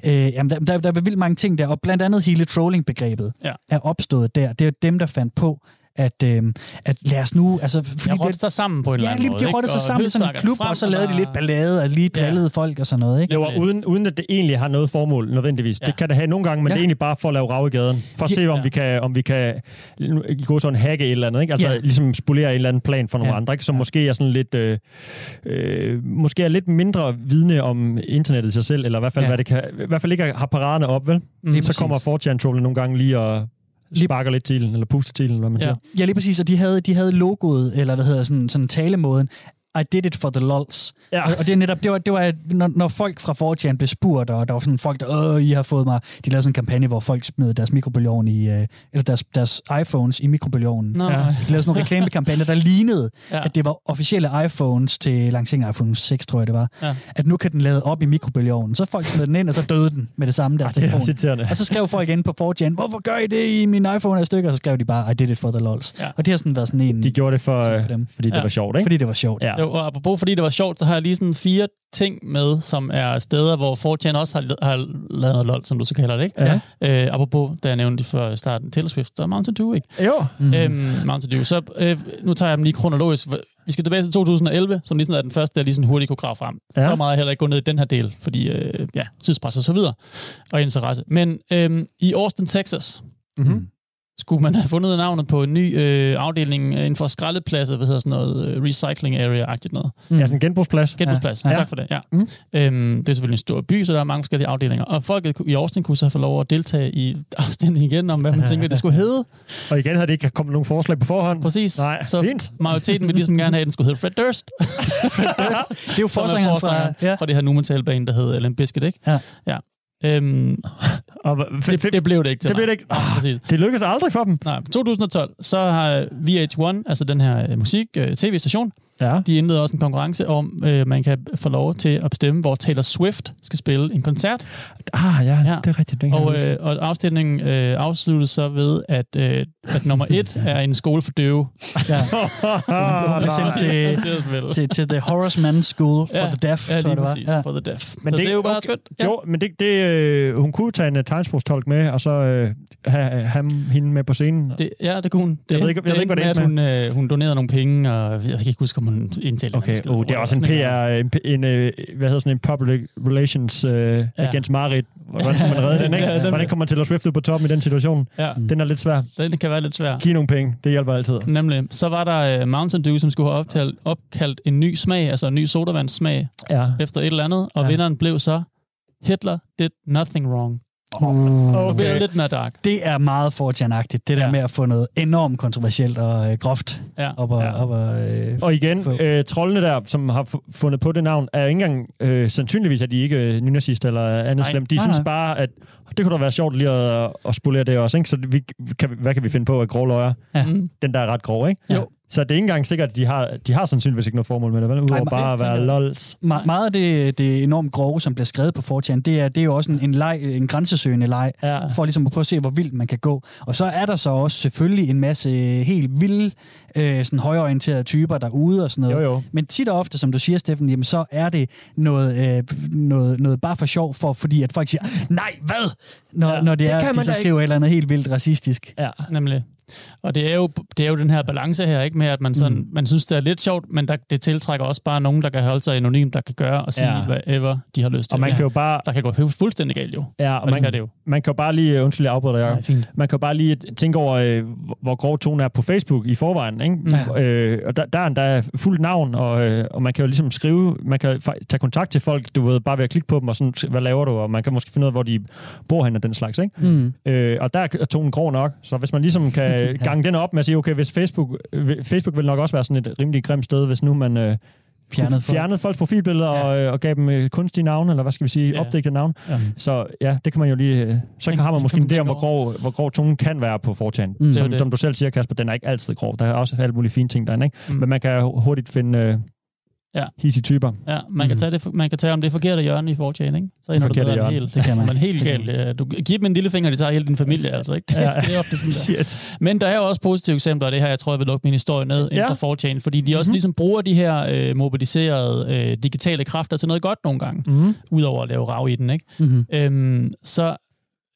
øh, jamen, der, der, der er vildt mange ting der, og blandt andet hele trolling-begrebet Ja. er opstået der. Det er dem, der fandt på, at, øh, at lad os nu... Altså, fordi Jeg det, rotte sig sammen på en eller Ja, anden lige, måde. de ikke? rottede sig sammen som en klub, frem, og så lavede de lidt ballade, og lige drillede ja. folk og sådan noget, ikke? Og uden, uden at det egentlig har noget formål nødvendigvis. Ja. Ja. Det kan det have nogle gange, men Ja. ja. det er egentlig bare for at lave rav i gaden. For at Ja. se, om Ja. vi kan, om vi kan gå sådan hacke et eller andet. Ikke? Altså Ja. ligesom spolere en eller anden plan for nogle Ja. andre, ikke? som måske er sådan lidt, øh, øh, måske er lidt mindre vidne om internettet i sig selv, eller i hvert fald, Ja. ja. hvad det kan, i hvert fald ikke har paraderne op, vel? Lige så kommer 4chan nogle gange lige og sparker lidt til eller puster til den, hvad man Ja. siger. Ja, lige præcis, og de havde, de havde logoet, eller hvad hedder sådan, sådan talemåden, I did it for the lols. Ja. Og, og det er netop, det var, det var når, når folk fra 4chan blev spurgt, og der var sådan folk, der, Åh, I har fået mig, de lavede sådan en kampagne, hvor folk smed deres mikrobølgeovn i, øh, eller deres, deres iPhones i mikrobølgeovnen. Ja. De lavede sådan nogle reklamekampagner, der lignede, Ja. at det var officielle iPhones til lanceringen af iPhone 6, tror jeg det var. Ja. At nu kan den lade op i mikrobølgeovnen. Så folk smed den ind, og så døde den med det samme deres Det er telefon. Og så skrev folk ind på 4chan, hvorfor gør I det i min iPhone er i stykker? Og så skrev de bare, I did it for the lols. Ja. Og det har sådan været sådan en... De gjorde det for, for dem. fordi det Ja. var sjovt, ikke? Fordi det var sjovt. Ja. Og apropos, fordi det var sjovt, så har jeg lige sådan fire ting med, som er steder, hvor 4chan også har, har lavet noget lol, som du så kalder det, ikke? Ja. Øh, apropos, da jeg nævnte det før starten, Taylor Swift, der er Mountain Dew, ikke? Jo. Mm. Mm. Øhm, Mountain Dew. Så øh, nu tager jeg dem lige kronologisk. Vi skal tilbage til 2011, som lige sådan er den første, der lige sådan hurtigt kunne grave frem. Ja. Så meget er jeg heller ikke gå ned i den her del, fordi øh, ja, tidspres og så videre, og interesse. Men øh, i Austin, Texas, Mm-hmm. Skulle man have fundet navnet på en ny øh, afdeling inden for skraldepladser, hvad hedder sådan noget, øh, recycling area-agtigt noget. Mm. Ja, sådan en genbrugsplads. Genbrugsplads. Ja. Tak for det, ja. Mm. Øhm, det er selvfølgelig en stor by, så der er mange forskellige afdelinger. Og folket i Austin kunne så få lov at deltage i [laughs] afstemningen igen, om hvad man tænker, det skulle hedde. [laughs] Og igen havde det ikke kommet nogen forslag på forhånd. Præcis. Nej, så fint. majoriteten vil ligesom gerne have, at den skulle hedde Fred Durst. [laughs] Det er jo er forsangeren fra... Ja. fra det her nu metal-band, der hedder Limp Bizkit, ikke? Ja. ja. Øhm, Og, det, det, blev det ikke til det blev det ikke. Nej, præcis. det lykkedes aldrig for dem. Nej, 2012, så har VH1, altså den her øh, musik-tv-station, Ja. de indleder også en konkurrence om, øh, man kan få lov til at bestemme, hvor Taylor Swift skal spille en koncert. Ah, ja, Ja. det er rigtigt. Jeg Og, øh, og afstemningen øh, afsluttes så ved, at, øh, at nummer et [laughs] er en skole for døve. Ja. [laughs] Hun blev sendt til, er til, til The Horace Man's School for Ja, the Deaf, Ja, tror jeg det var. Ja. For the deaf. Men så det- det, er jo bare okay. skønt. Ja. Jo, men det, det, øh, hun kunne tage en uh, tegnsprogstolk med, og så øh, have ham, hende med på scenen. Det, ja, det kunne hun. Det, Jeg ved ikke- jeg ved ikke, hvad det at hun, øh, hun donerede nogle penge, og jeg kan ikke huske, hun indtaler Okay, oh, det er også en PR, en, en, øh, hvad hedder sådan en public relations uh, ja. agents Marit. [laughs] Hvordan skal man redde den, ikke? Ja, Hvordan kommer man til at Swift ud på toppen i den situation? Ja. Den er lidt svær. Den kan være lidt svær. Giv nogle penge, det hjælper altid. Nemlig. Så var der uh, Mountain Dew, som skulle have optalt, opkaldt en ny smag, altså en ny sodavandssmag, ja. efter et eller andet, og ja. vinderen blev så Hitler did nothing wrong. Uh, okay. Det er lidt mere dark. Det er meget fortjernagtigt, det der ja. med at få noget enormt kontroversielt og øh, groft ja. op og, ja. op og, øh, og igen, øh, trollene der, som har fundet på det navn, er ikke engang øh, sandsynligvis, at de ikke er nynazist eller andet slemt. De nej, synes nej. bare, at det kunne da være sjovt lige at, at spolere det også. Ikke? Så vi, kan, hvad kan vi finde på af grå løjer? Ja. Den der er ret grov, ikke? Jo. Så det er ikke engang sikkert, at de har, de har sandsynligvis ikke noget formål med det, vel? Udover bare at være lols. Me- meget af det, det enormt grove, som bliver skrevet på 4 det er, det er jo også en, en, leg, en grænsesøgende leg, ja. for ligesom at prøve at se, hvor vildt man kan gå. Og så er der så også selvfølgelig en masse helt vilde, øh, sådan højorienterede typer derude og sådan noget. Jo, jo. Men tit og ofte, som du siger, Steffen, jamen, så er det noget, øh, noget, noget bare for sjov, for, fordi at folk siger, nej, hvad? Når, ja, når det, det er, de så skriver et eller andet helt vildt racistisk. Ja, nemlig. Og det er, jo, det er jo den her balance her, ikke med, at man, sådan, mm. man synes, det er lidt sjovt, men der, det tiltrækker også bare nogen, der kan holde sig anonym, der kan gøre og sige, ja. whatever de har lyst til. Og man kan jo bare... Der kan gå fuldstændig galt jo. Ja, og man, kan det jo. man kan jo bare lige... Undskyld, jeg afbryder dig. Ja, man kan jo bare lige tænke over, øh, hvor grov tonen er på Facebook i forvejen. Ikke? Ja. Øh, og der, der er fuldt navn, og, øh, og man kan jo ligesom skrive... Man kan tage kontakt til folk, du ved, bare ved at klikke på dem, og sådan, hvad laver du? Og man kan måske finde ud af, hvor de bor hen og den slags. Ikke? Mm. Øh, og der er tonen grov nok, så hvis man ligesom kan gange den op med at sige, okay, hvis Facebook, Facebook vil nok også være sådan et rimelig grimt sted, hvis nu man øh, fjernede, fjernede folks profilbilleder ja. og, øh, og gav dem øh, kunstige navne, eller hvad skal vi sige, ja. opdigtede navne. Ja. Så ja, det kan man jo lige... Øh, så kan, har man måske en idé om, hvor grov, hvor grov tungen kan være på fortjen. Mm, som, som du selv siger, Kasper, den er ikke altid grov. Der er også alle mulige fine ting derinde, ikke? Mm. Men man kan hurtigt finde... Øh, ja. hissige typer. Ja, man kan, tage det, man kan tage om det forkerte hjørne i fortjen, ikke? Så ender du bedre helt. Det kan man. man helt galt. Du giver dem en lille finger, de tager hele din familie, altså, ikke? Ja. [laughs] det er ofte sådan Shit. Men der er jo også positive eksempler, og det her, jeg tror, jeg vil lukke min historie ned ja. inden for fortjen, fordi de også mm-hmm. ligesom bruger de her øh, mobiliserede øh, digitale kræfter til noget godt nogle gange, mm-hmm. udover at lave rav i den, ikke? Mm-hmm. Øhm, så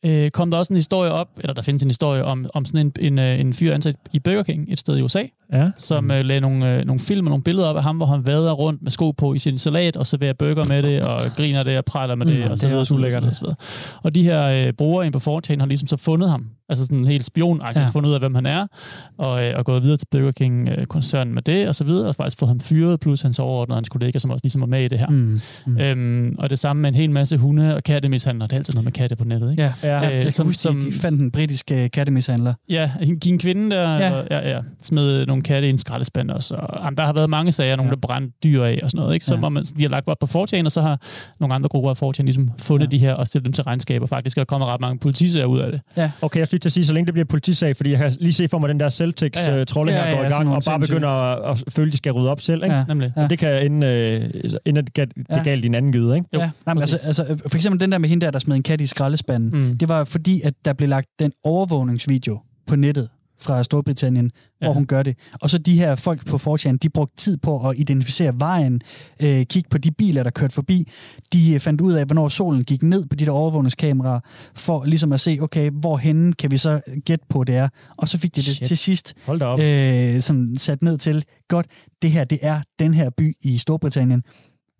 øh, kom der også en historie op, eller der findes en historie om, om sådan en, en, øh, en fyr ansat i Burger King et sted i USA, ja. som mm. øh, lagde nogle, øh, nogle film og nogle billeder op af ham, hvor han vader rundt med sko på i sin salat, og serverer burger med det, og griner det, og praler med det, mm, og så videre, og, og, så videre. Og de her øh, brugere ind på 4 har ligesom så fundet ham, altså sådan helt spionagtigt, ja. fundet ud af, hvem han er, og, øh, og gået videre til Burger King-koncernen med det, og så videre, og faktisk fået ham fyret, plus hans overordnede, hans kollega, som også ligesom er med i det her. Mm. Mm. Øhm, og det samme med en hel masse hunde- og kattemishandler. Det er altid noget med katte på nettet, ikke? Ja, ja øh, som, huske, som, de fandt en britisk uh, kattemishandler. Ja, en, en kvinde, der ja. Ja, ja, smed nogle katte i en skraldespand også. Og, jamen, der har været mange sager, nogle, ja. der brændte dyr af og sådan noget, ikke? Så ja. man, de har lagt op på fortjen, og så har nogle andre grupper af fortjen ligesom fundet ja. de her og stillet dem til regnskaber. Faktisk er der kommet ret mange politisager ud af det. Ja. Okay, jeg skal lige til at sige, så længe det bliver politisag, fordi jeg kan lige se for mig, den der Celtics ja, ja. Uh, trolling ja, ja, her går ja, i gang, og bare begynder at, at føle, at de skal rydde op selv. Ikke? Ja. Nemlig. Ja. Og det kan ende, øh, ende det, det ja. galt i en anden gyde, ikke? Jo, ja. Nej, altså, altså, for eksempel den der med hende der, der smed en kat i skraldespanden, mm. Det var fordi, at der blev lagt den overvågningsvideo på nettet fra Storbritannien, ja. hvor hun gør det. Og så de her folk på 4 de brugte tid på at identificere vejen, øh, kigge på de biler, der kørte forbi. De øh, fandt ud af, hvornår solen gik ned på de der overvågningskameraer, for ligesom at se, okay, hvorhenne kan vi så gætte på, det er. Og så fik de det Shit. til sidst øh, sådan sat ned til, godt, det her, det er den her by i Storbritannien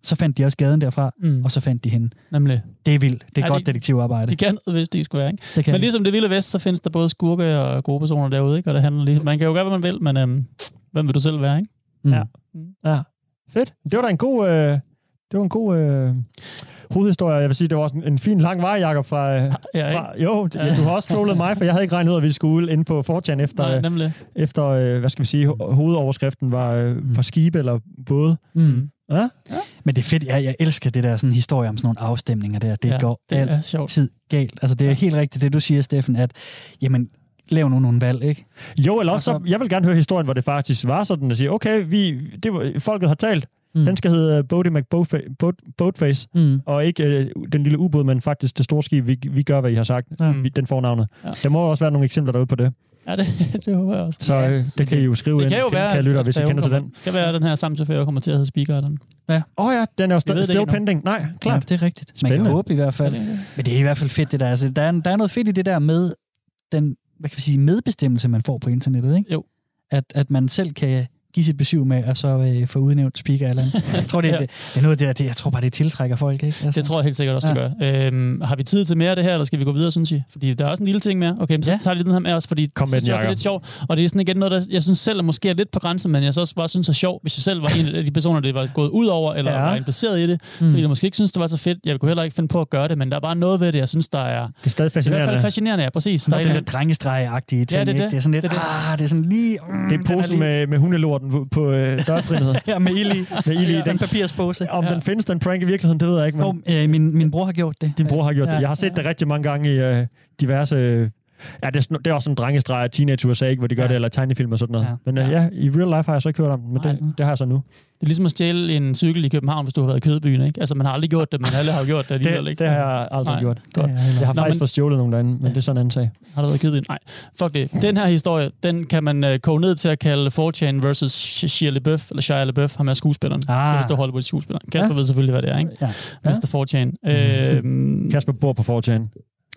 så fandt de også gaden derfra, mm. og så fandt de hende. Nemlig. Det er vildt. Det er ja, godt de, detektivarbejde. De kan noget, hvis de skulle være. Ikke? Det kan men ligesom det vilde vest, så findes der både skurke og gode personer derude, ikke? og det handler ligesom, man kan jo gøre, hvad man vil, men øhm, hvem vil du selv være, ikke? Mm. Ja. Ja. Fedt. Det var da en god, øh, det var en god øh, hovedhistorie. Jeg vil sige, det var også en, fin lang vej, Jacob, fra, øh, ja, fra jo, ja. du har også trollet [laughs] mig, for jeg havde ikke regnet ud, at vi skulle ind på 4 efter, Nej, efter øh, hvad skal vi sige, hovedoverskriften var øh, mm. skibe eller både. Mm. Ja? ja. Men det er fedt. Jeg, jeg elsker det der sådan historie om sådan nogle afstemninger der. Det ja, går det altid galt. Altså, det er ja. helt rigtigt, det du siger, Steffen, at jamen, lav nu nogle valg, ikke? Jo, eller også, så, jeg vil gerne høre historien, hvor det faktisk var sådan, at sige, okay, vi, det var, folket har talt, Mm. Den skal hedde Bodie McBoatface, mm. og ikke øh, den lille ubåd, men faktisk det store skib, vi, vi gør, hvad I har sagt. Mm. Den får navnet. Ja. Der må også være nogle eksempler derude på det. Ja, det, [laughs] det håber jeg også. Så øh, det kan I jo skrive det ind, kan, jo være, kan lytte, hvis I kender til den. Det kan være, at den her samtidig kommer til at hedde speaker. Den. Ja. Åh oh ja, den er jo st- still pending. Nej, klart. Ja, det er rigtigt. Spændende. Man kan håbe i hvert fald. Men det er i hvert fald fedt, det der. Altså, der, er, der er noget fedt i det der med den hvad kan vi sige, medbestemmelse, man får på internettet. Ikke? Jo. At, at man selv kan give sit besøg med, og så øh, få udnævnt speaker eller andet. [laughs] Jeg tror, det, er, Ja. det, det er noget af det der, det, jeg tror bare, det tiltrækker folk, ikke? Altså. Det tror jeg helt sikkert også, det gør. Øhm, har vi tid til mere af det her, eller skal vi gå videre, synes I? Fordi der er også en lille ting mere. Okay, men så Ja. tager lige den her med os, fordi Kom det med den, også er lidt sjovt. Og det er sådan igen noget, der jeg synes selv er måske er lidt på grænsen, men jeg så også bare synes er sjovt. Hvis jeg selv var en af de personer, det var gået ud over, eller Ja. ja. var interesseret i det, mm. så ville jeg måske ikke synes, det var så fedt. Jeg kunne heller ikke finde på at gøre det, men der er bare noget ved det, jeg synes, der er... Det er stadig Det er i hvert fascinerende. fald fascinerende, ja, præcis. Der er den der eller drengestreg-agtige ting, Ja, det er ikke? det. Det er sådan lidt, Det er det. ah, det er sådan lige... Mm, Det er den posen med, med hundelorten på- på øh, dørtrinnet. [laughs] Ja, med ild i. med ild i. Ja, Den, en papirspose. om den findes, den prank i virkeligheden, det ved jeg ikke, men Oh, øh, min, min bror har gjort det. din bror har gjort Ja. det. Jeg har set det rigtig mange gange i øh, diverse... Øh, ja, det er, det er også en drengestreg af teenage USA, ikke, hvor de gør Ja. det, eller tegnefilm og sådan noget. Ja. Men øh, ja, i real life har jeg så ikke hørt om det, men Nej. det, det har jeg så nu. Det er ligesom at stjæle en cykel i København, hvis du har været i Kødbyen, ikke? Altså, man har aldrig gjort det, men alle har jo gjort det alligevel, [laughs] Det, ikke? det har jeg aldrig Nej, gjort. godt. Det Jeg har Nå, faktisk men- fået stjålet nogle derinde, men Ja. det er sådan en anden sag. Har du været i Kødbyen? Nej. Fuck det. Den her historie, den kan man uh, koge ned til at kalde 4chan versus Shia LaBeouf, eller Shia LaBeouf, ham er skuespilleren. Ah. Ah. Det er Hollywood skuespiller. Kasper Ja. ja. ved selvfølgelig, hvad det er, ikke? Ja. Mr. 4chan. Øhm, [laughs] Kasper bor på 4chan.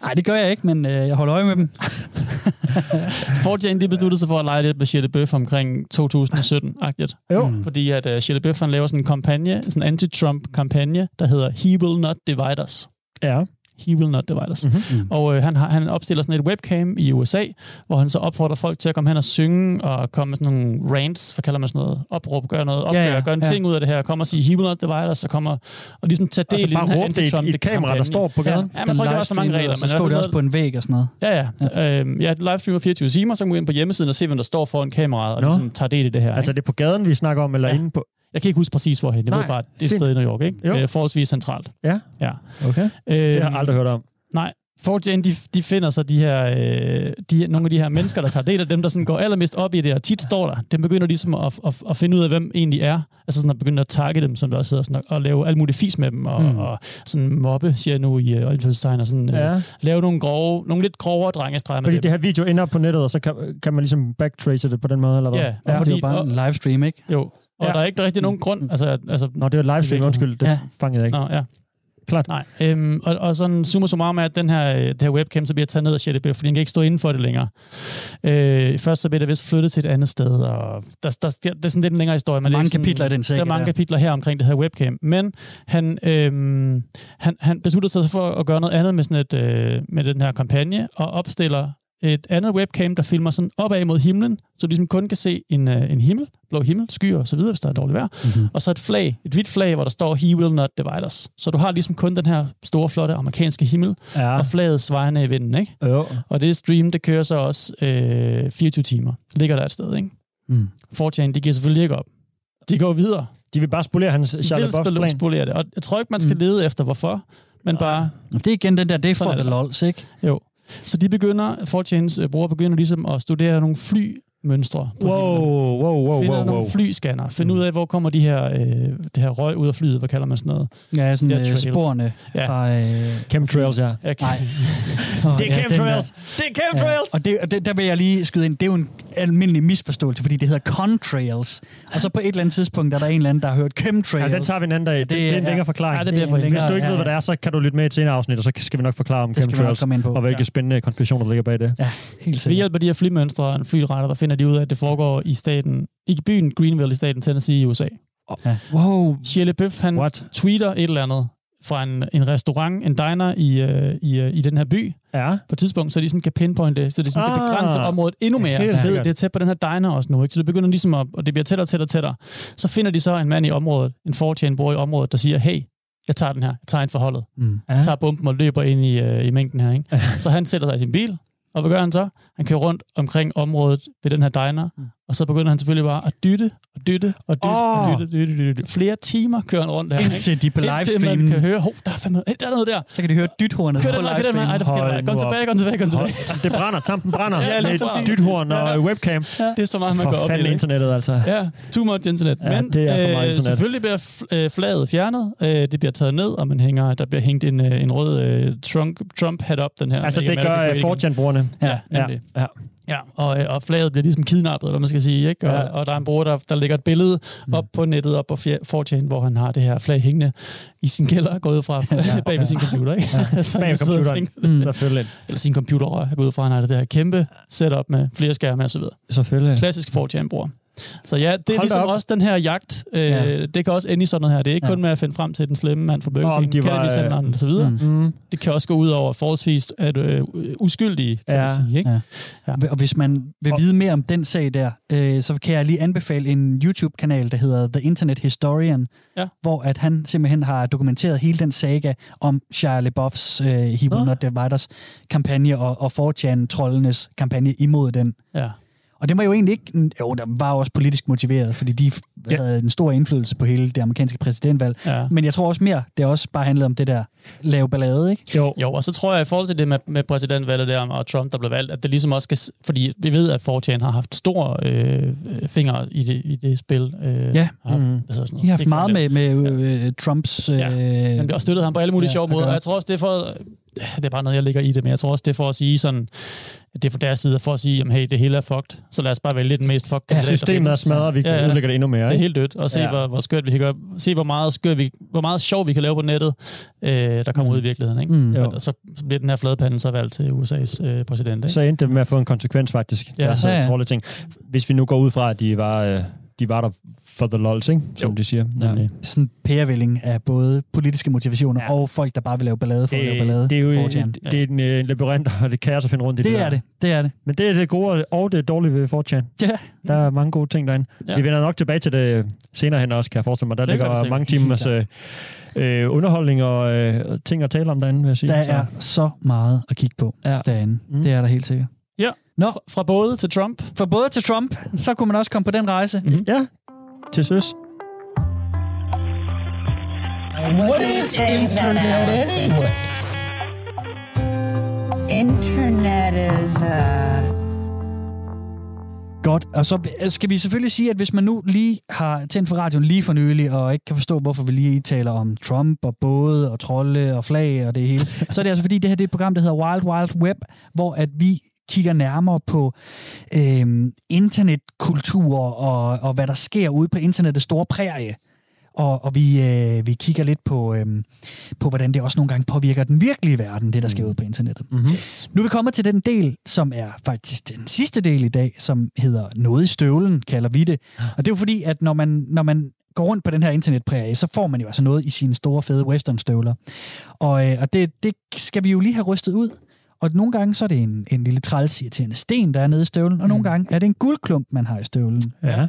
Nej, det gør jeg ikke, men øh, jeg holder øje med dem. [laughs] 4chan, de besluttede sig for at lege lidt med Shia LaBeouf omkring 2017-agtigt. Jo. Mm. Fordi at uh, Shia LaBeouf, han laver sådan en kampagne, sådan en anti-Trump-kampagne, der hedder He Will Not Divide Us. Ja. He Will Not Divide Us. Mhm. Mm. Og øh, han, har, han opstiller sådan et webcam i USA, hvor han så opfordrer folk til at komme hen og synge og komme med sådan nogle rants, hvad kalder man sådan noget, opråb, gøre noget, opgør, Ja, ja, gøre en ja. ting ud af det her, komme og sige, he will not divide us, og komme og, og ligesom tage del Og så i den bare her råbe det i et- kamera, der står på gaden. Ja, ja man tror ikke, der var så mange regler. men så stod det også på en væg og sådan noget. Ja, ja. Ja, øhm, ja livestreamer 24 timer, så kan man gå ind på hjemmesiden og se, hvem der står foran kameraet, og ligesom tager del i det her. Altså, ikke? det er på gaden, vi snakker om, eller Ja. inde på... Jeg kan ikke huske præcis, hvorhen. Jeg Nej, ved bare, det er et sted i New York, ikke? Jo. Øh, forholdsvis centralt. Ja, Ja. okay. Øhm, Det har jeg aldrig hørt om. Nej. 4chan, de, de finder så de her, øh, de, nogle af de her mennesker, der tager del af dem, der sådan går allermest op i det, og tit står der. Dem begynder ligesom at, at, at finde ud af, hvem egentlig er. Altså sådan at begynde at tagge dem, som der også hedder, sådan at, at lave alt muligt fis med dem, og, Mm. og sådan mobbe, siger jeg nu i uh, Oldfieldstegn, og sådan Ja. øh, lave nogle grove, nogle lidt grovere drengestreger med Fordi dem. det her video ender på nettet, og så kan, kan man ligesom backtrace det på den måde, eller hvad? Ja, Ja, og fordi, fordi, det var bare og, en livestream, ikke? jo, og Ja. der er ikke rigtig nogen grund, altså, altså Nå, det var livestream, undskyld. Det Ja. fangede jeg ikke. Nå, ja. Klart. Nej. Øhm, og, og sådan summa summarum er, at den her, øh, det her webcam, så bliver taget ned af LaBeouf, fordi han kan ikke stå inden for det længere. Øh, først så bliver det vist flyttet til et andet sted, og der, der, der, det er sådan lidt en længere historie. Men Mange sådan, kapitler i den sække Der er mange der. kapitler her omkring det her webcam. Men han, øhm, han, han beslutter sig for at gøre noget andet med, sådan et, øh, med den her kampagne, og opstiller et andet webcam, der filmer sådan opad mod himlen, så du ligesom kun kan se en, øh, en himmel, blå himmel, skyer og så videre, hvis der er dårligt vejr. Mm-hmm. Og så et flag, et hvidt flag, hvor der står, He will not divide us. Så du har ligesom kun den her store, flotte amerikanske himmel, Ja. og flaget svejende i vinden, ikke? Jo. Og det stream, det kører så også øh, 24 timer. Det ligger der et sted, ikke? Mm. 4chan, de giver selvfølgelig ikke op. De går videre. De vil bare spolere hans Charlotte Buffs plan. spolere det. Og jeg tror ikke, man skal Mm. lede efter, hvorfor. Men bare, Det er igen den der, det er for the det. lols, ikke? jo. Så de begynder, 4chans øh, begynder ligesom at studere nogle fly, flymønstre på Wow, himlen. wow, wow, Finder wow, wow. nogle flyscanner. Finde ud af, hvor kommer de her, øh, det her røg ud af flyet. Hvad kalder man sådan noget? Ja, sådan Ja, øh, trails. sporene Ja. fra... Øh, Chemtrails, ja. Nej. kan- [laughs] åh, Det er ja, chemtrails! der. Det er Ja. chemtrails! Og, det, og det, der vil jeg lige skyde ind, det er jo en almindelig misforståelse, fordi det hedder contrails. Og så på et eller andet tidspunkt er der en eller anden, der har hørt chemtrails. Ja, den tager vi en anden dag. Det, det, er en ja. længere forklaring. Ja, det bliver er for hende. Hvis du ikke ja, ved, hvad ja. det er, så kan du lytte med i et senere afsnit, og så skal vi nok forklare om Det vi chemtrails, og hvilke Ja. spændende konspirationer, der ligger bag det. Ja, helt sikkert. hjælp af de her flymønstre og en flyretter, der finder de ud af, at det foregår i staten, i byen Greenville i staten Tennessee i USA. Wow. Shia LaBeouf, han What? tweeter et eller andet fra en, en restaurant, en diner i, øh, i, øh, i den her by Ja. på et tidspunkt, så de sådan kan pinpointe, så de sådan ah, kan begrænse området endnu mere. Helt Ja, det, sikkert. det er tæt på den her diner også nu, ikke? så det begynder ligesom at, og det bliver tættere og tættere og tættere. Så finder de så en mand i området, en 4chan bor i området, der siger, hey, jeg tager den her, jeg tager en forholdet. Mm. Ja. tager bomben og løber ind i, øh, i mængden her. Ikke? Så han sætter sig i sin bil, og hvad gør han så? Han kører rundt omkring området ved den her diner, mm og så begynder han selvfølgelig bare at dytte og dytte og dytte Åh. og dytte, dytte, dytte, dytte. Flere timer kører han rundt her. ikke? Indtil de på Indtil man kan høre, hov, der er, fandme, der er noget der. så kan de høre dythornet Kør på vej, kør den vej. Ej, det er Kom tilbage, kom tilbage, kom tilbage. Det brænder, tampen brænder. [laughs] Ja, med dythorn og webcam. Det er så meget, man For går op i internettet, altså. Ja, too much internet. Ja, Men det er for meget øh, internet. selvfølgelig bliver øh, flaget fjernet. Øh, det bliver taget ned, og man hænger, der bliver hængt en, øh, en rød øh, Trump, Trump hat op. Den her. Altså, det gør det uh, ikke. 4chan-brugerne. Ja, Ja, ja. Ja, og, øh, og flaget bliver ligesom kidnappet, eller man skal sige, ikke? Og, Ja. ja. og der er en bruger, der, der lægger et billede op på nettet, op på 4chan, hvor han har det her flag hængende i sin kælder, gået fra [laughs] bag ved sin computer, ikke? Ja. [laughs] så Bag computeren. tænker- Mm. Selvfølgelig. Eller sin computer, går ud fra, han har det her kæmpe setup med flere skærme og så videre. Selvfølgelig. Klassisk 4chan-bruger. Så ja, det er Hold ligesom også den her jagt. Øh, Ja. Det kan også ende i sådan noget her. Det er ikke Ja. kun med at finde frem til den slemme mand fra Burger King, de var, Kennedy-senderen og så videre. Mm. Mm. Det kan også gå ud over forholdsvis at, øh, uskyldige, kan Ja. man sige. Ikke? Ja. Ja. Og hvis man vil vide mere om den sag der, øh, så kan jeg lige anbefale en YouTube-kanal, der hedder The Internet Historian, Ja. hvor at han simpelthen har dokumenteret hele den saga om Shia LaBeoufs øh, He Will Nå. Not Divide Us kampagne og, og 4chan-trollenes kampagne imod den. Ja. Og det var jo egentlig ikke... Jo, der var også politisk motiveret, fordi de Ja. havde en stor indflydelse på hele det amerikanske præsidentvalg. Ja. Men jeg tror også mere, det også bare handlede om det der lave ballade, ikke? Jo. Jo, og så tror jeg i forhold til det med, med præsidentvalget der og Trump, der blev valgt, at det ligesom også skal... Fordi vi ved, at 4chan har haft stor øh, øh, finger i det, i det spil. Øh, Ja. Har, hedder sådan noget? De har haft meget med, med øh, Trumps... Øh, Ja. Men vi har støttet ham på alle mulige Ja, sjove måder, og jeg tror også, det er for... Det er bare noget, jeg ligger i det, men jeg tror også, det er for at sige sådan... Det er for deres side for at sige, jamen hey, det hele er fucked, så lad os bare vælge den mest fucked Ja, Systemet er smadret, vi kan Ja, ødelægge det endnu mere. Det er Ikke? helt dødt, og se, Ja. hvor, hvor skørt vi kan gøre. Se, hvor meget, skørt vi, hvor meget sjov vi kan lave på nettet, øh, der kommer ud i virkeligheden. Ikke? Mm. Og så bliver den her fladpande så valgt til USA's øh, præsident. Ikke? Så endte det med at få en konsekvens, faktisk. Ja. Ja. Altså, ja, ja. ting. Hvis vi nu går ud fra, at de var, øh, de var der for the lols, ikke? som Jo. de siger. Ja. Det er sådan en pærevælling af både politiske motivationer ja. Ja. og folk, der bare vil lave ballade for at lave Det, ballade. det er jo en, 4chan. det er en, øh, en labyrint, og det er kaos at finde rundt i det, det der. er det, det er det. Men det er det gode og det dårlige ved 4chan. Ja. Der er mange gode ting derinde. Ja. Ja. Vi vender nok tilbage til det senere hen også, kan jeg forestille mig. Der Det ligger mange timers øh, øh, underholdning og øh, ting at tale om derinde, vil jeg sige. Der Så- er så meget at kigge på Ja. derinde. Mm. Det er der helt sikkert. Ja. Nå, Fra, fra både til Trump. for både til Trump, så kunne man også komme på den rejse. Mm-hmm. Ja, til søs. What is internet anyway? Internet is uh Godt, og så skal vi selvfølgelig sige, at hvis man nu lige har tændt for radioen lige for nylig, og ikke kan forstå, hvorfor vi lige taler om Trump og både og trolde og flag og det hele, [laughs] så er det altså fordi, det her det er et program, der hedder Wild Wild Web, hvor at vi kigger nærmere på øhm, internetkultur og, og hvad der sker ude på internettets store prærie. Og, og vi, øh, vi kigger lidt på, øhm, på, hvordan det også nogle gange påvirker den virkelige verden, det der sker ude på internettet. Mm-hmm. Nu er vi kommet til den del, som er faktisk den sidste del i dag, som hedder Noget i støvlen, kalder vi det. Og det er jo fordi, at når man, når man går rundt på den her internetpræge, så får man jo altså noget i sine store, fede westernstøvler. Og, øh, og det, det skal vi jo lige have rystet ud. Og nogle gange så er det en, en lille træls irriterende sten, der er nede i støvlen, og nogle gange er det en guldklump, man har i støvlen. Ja.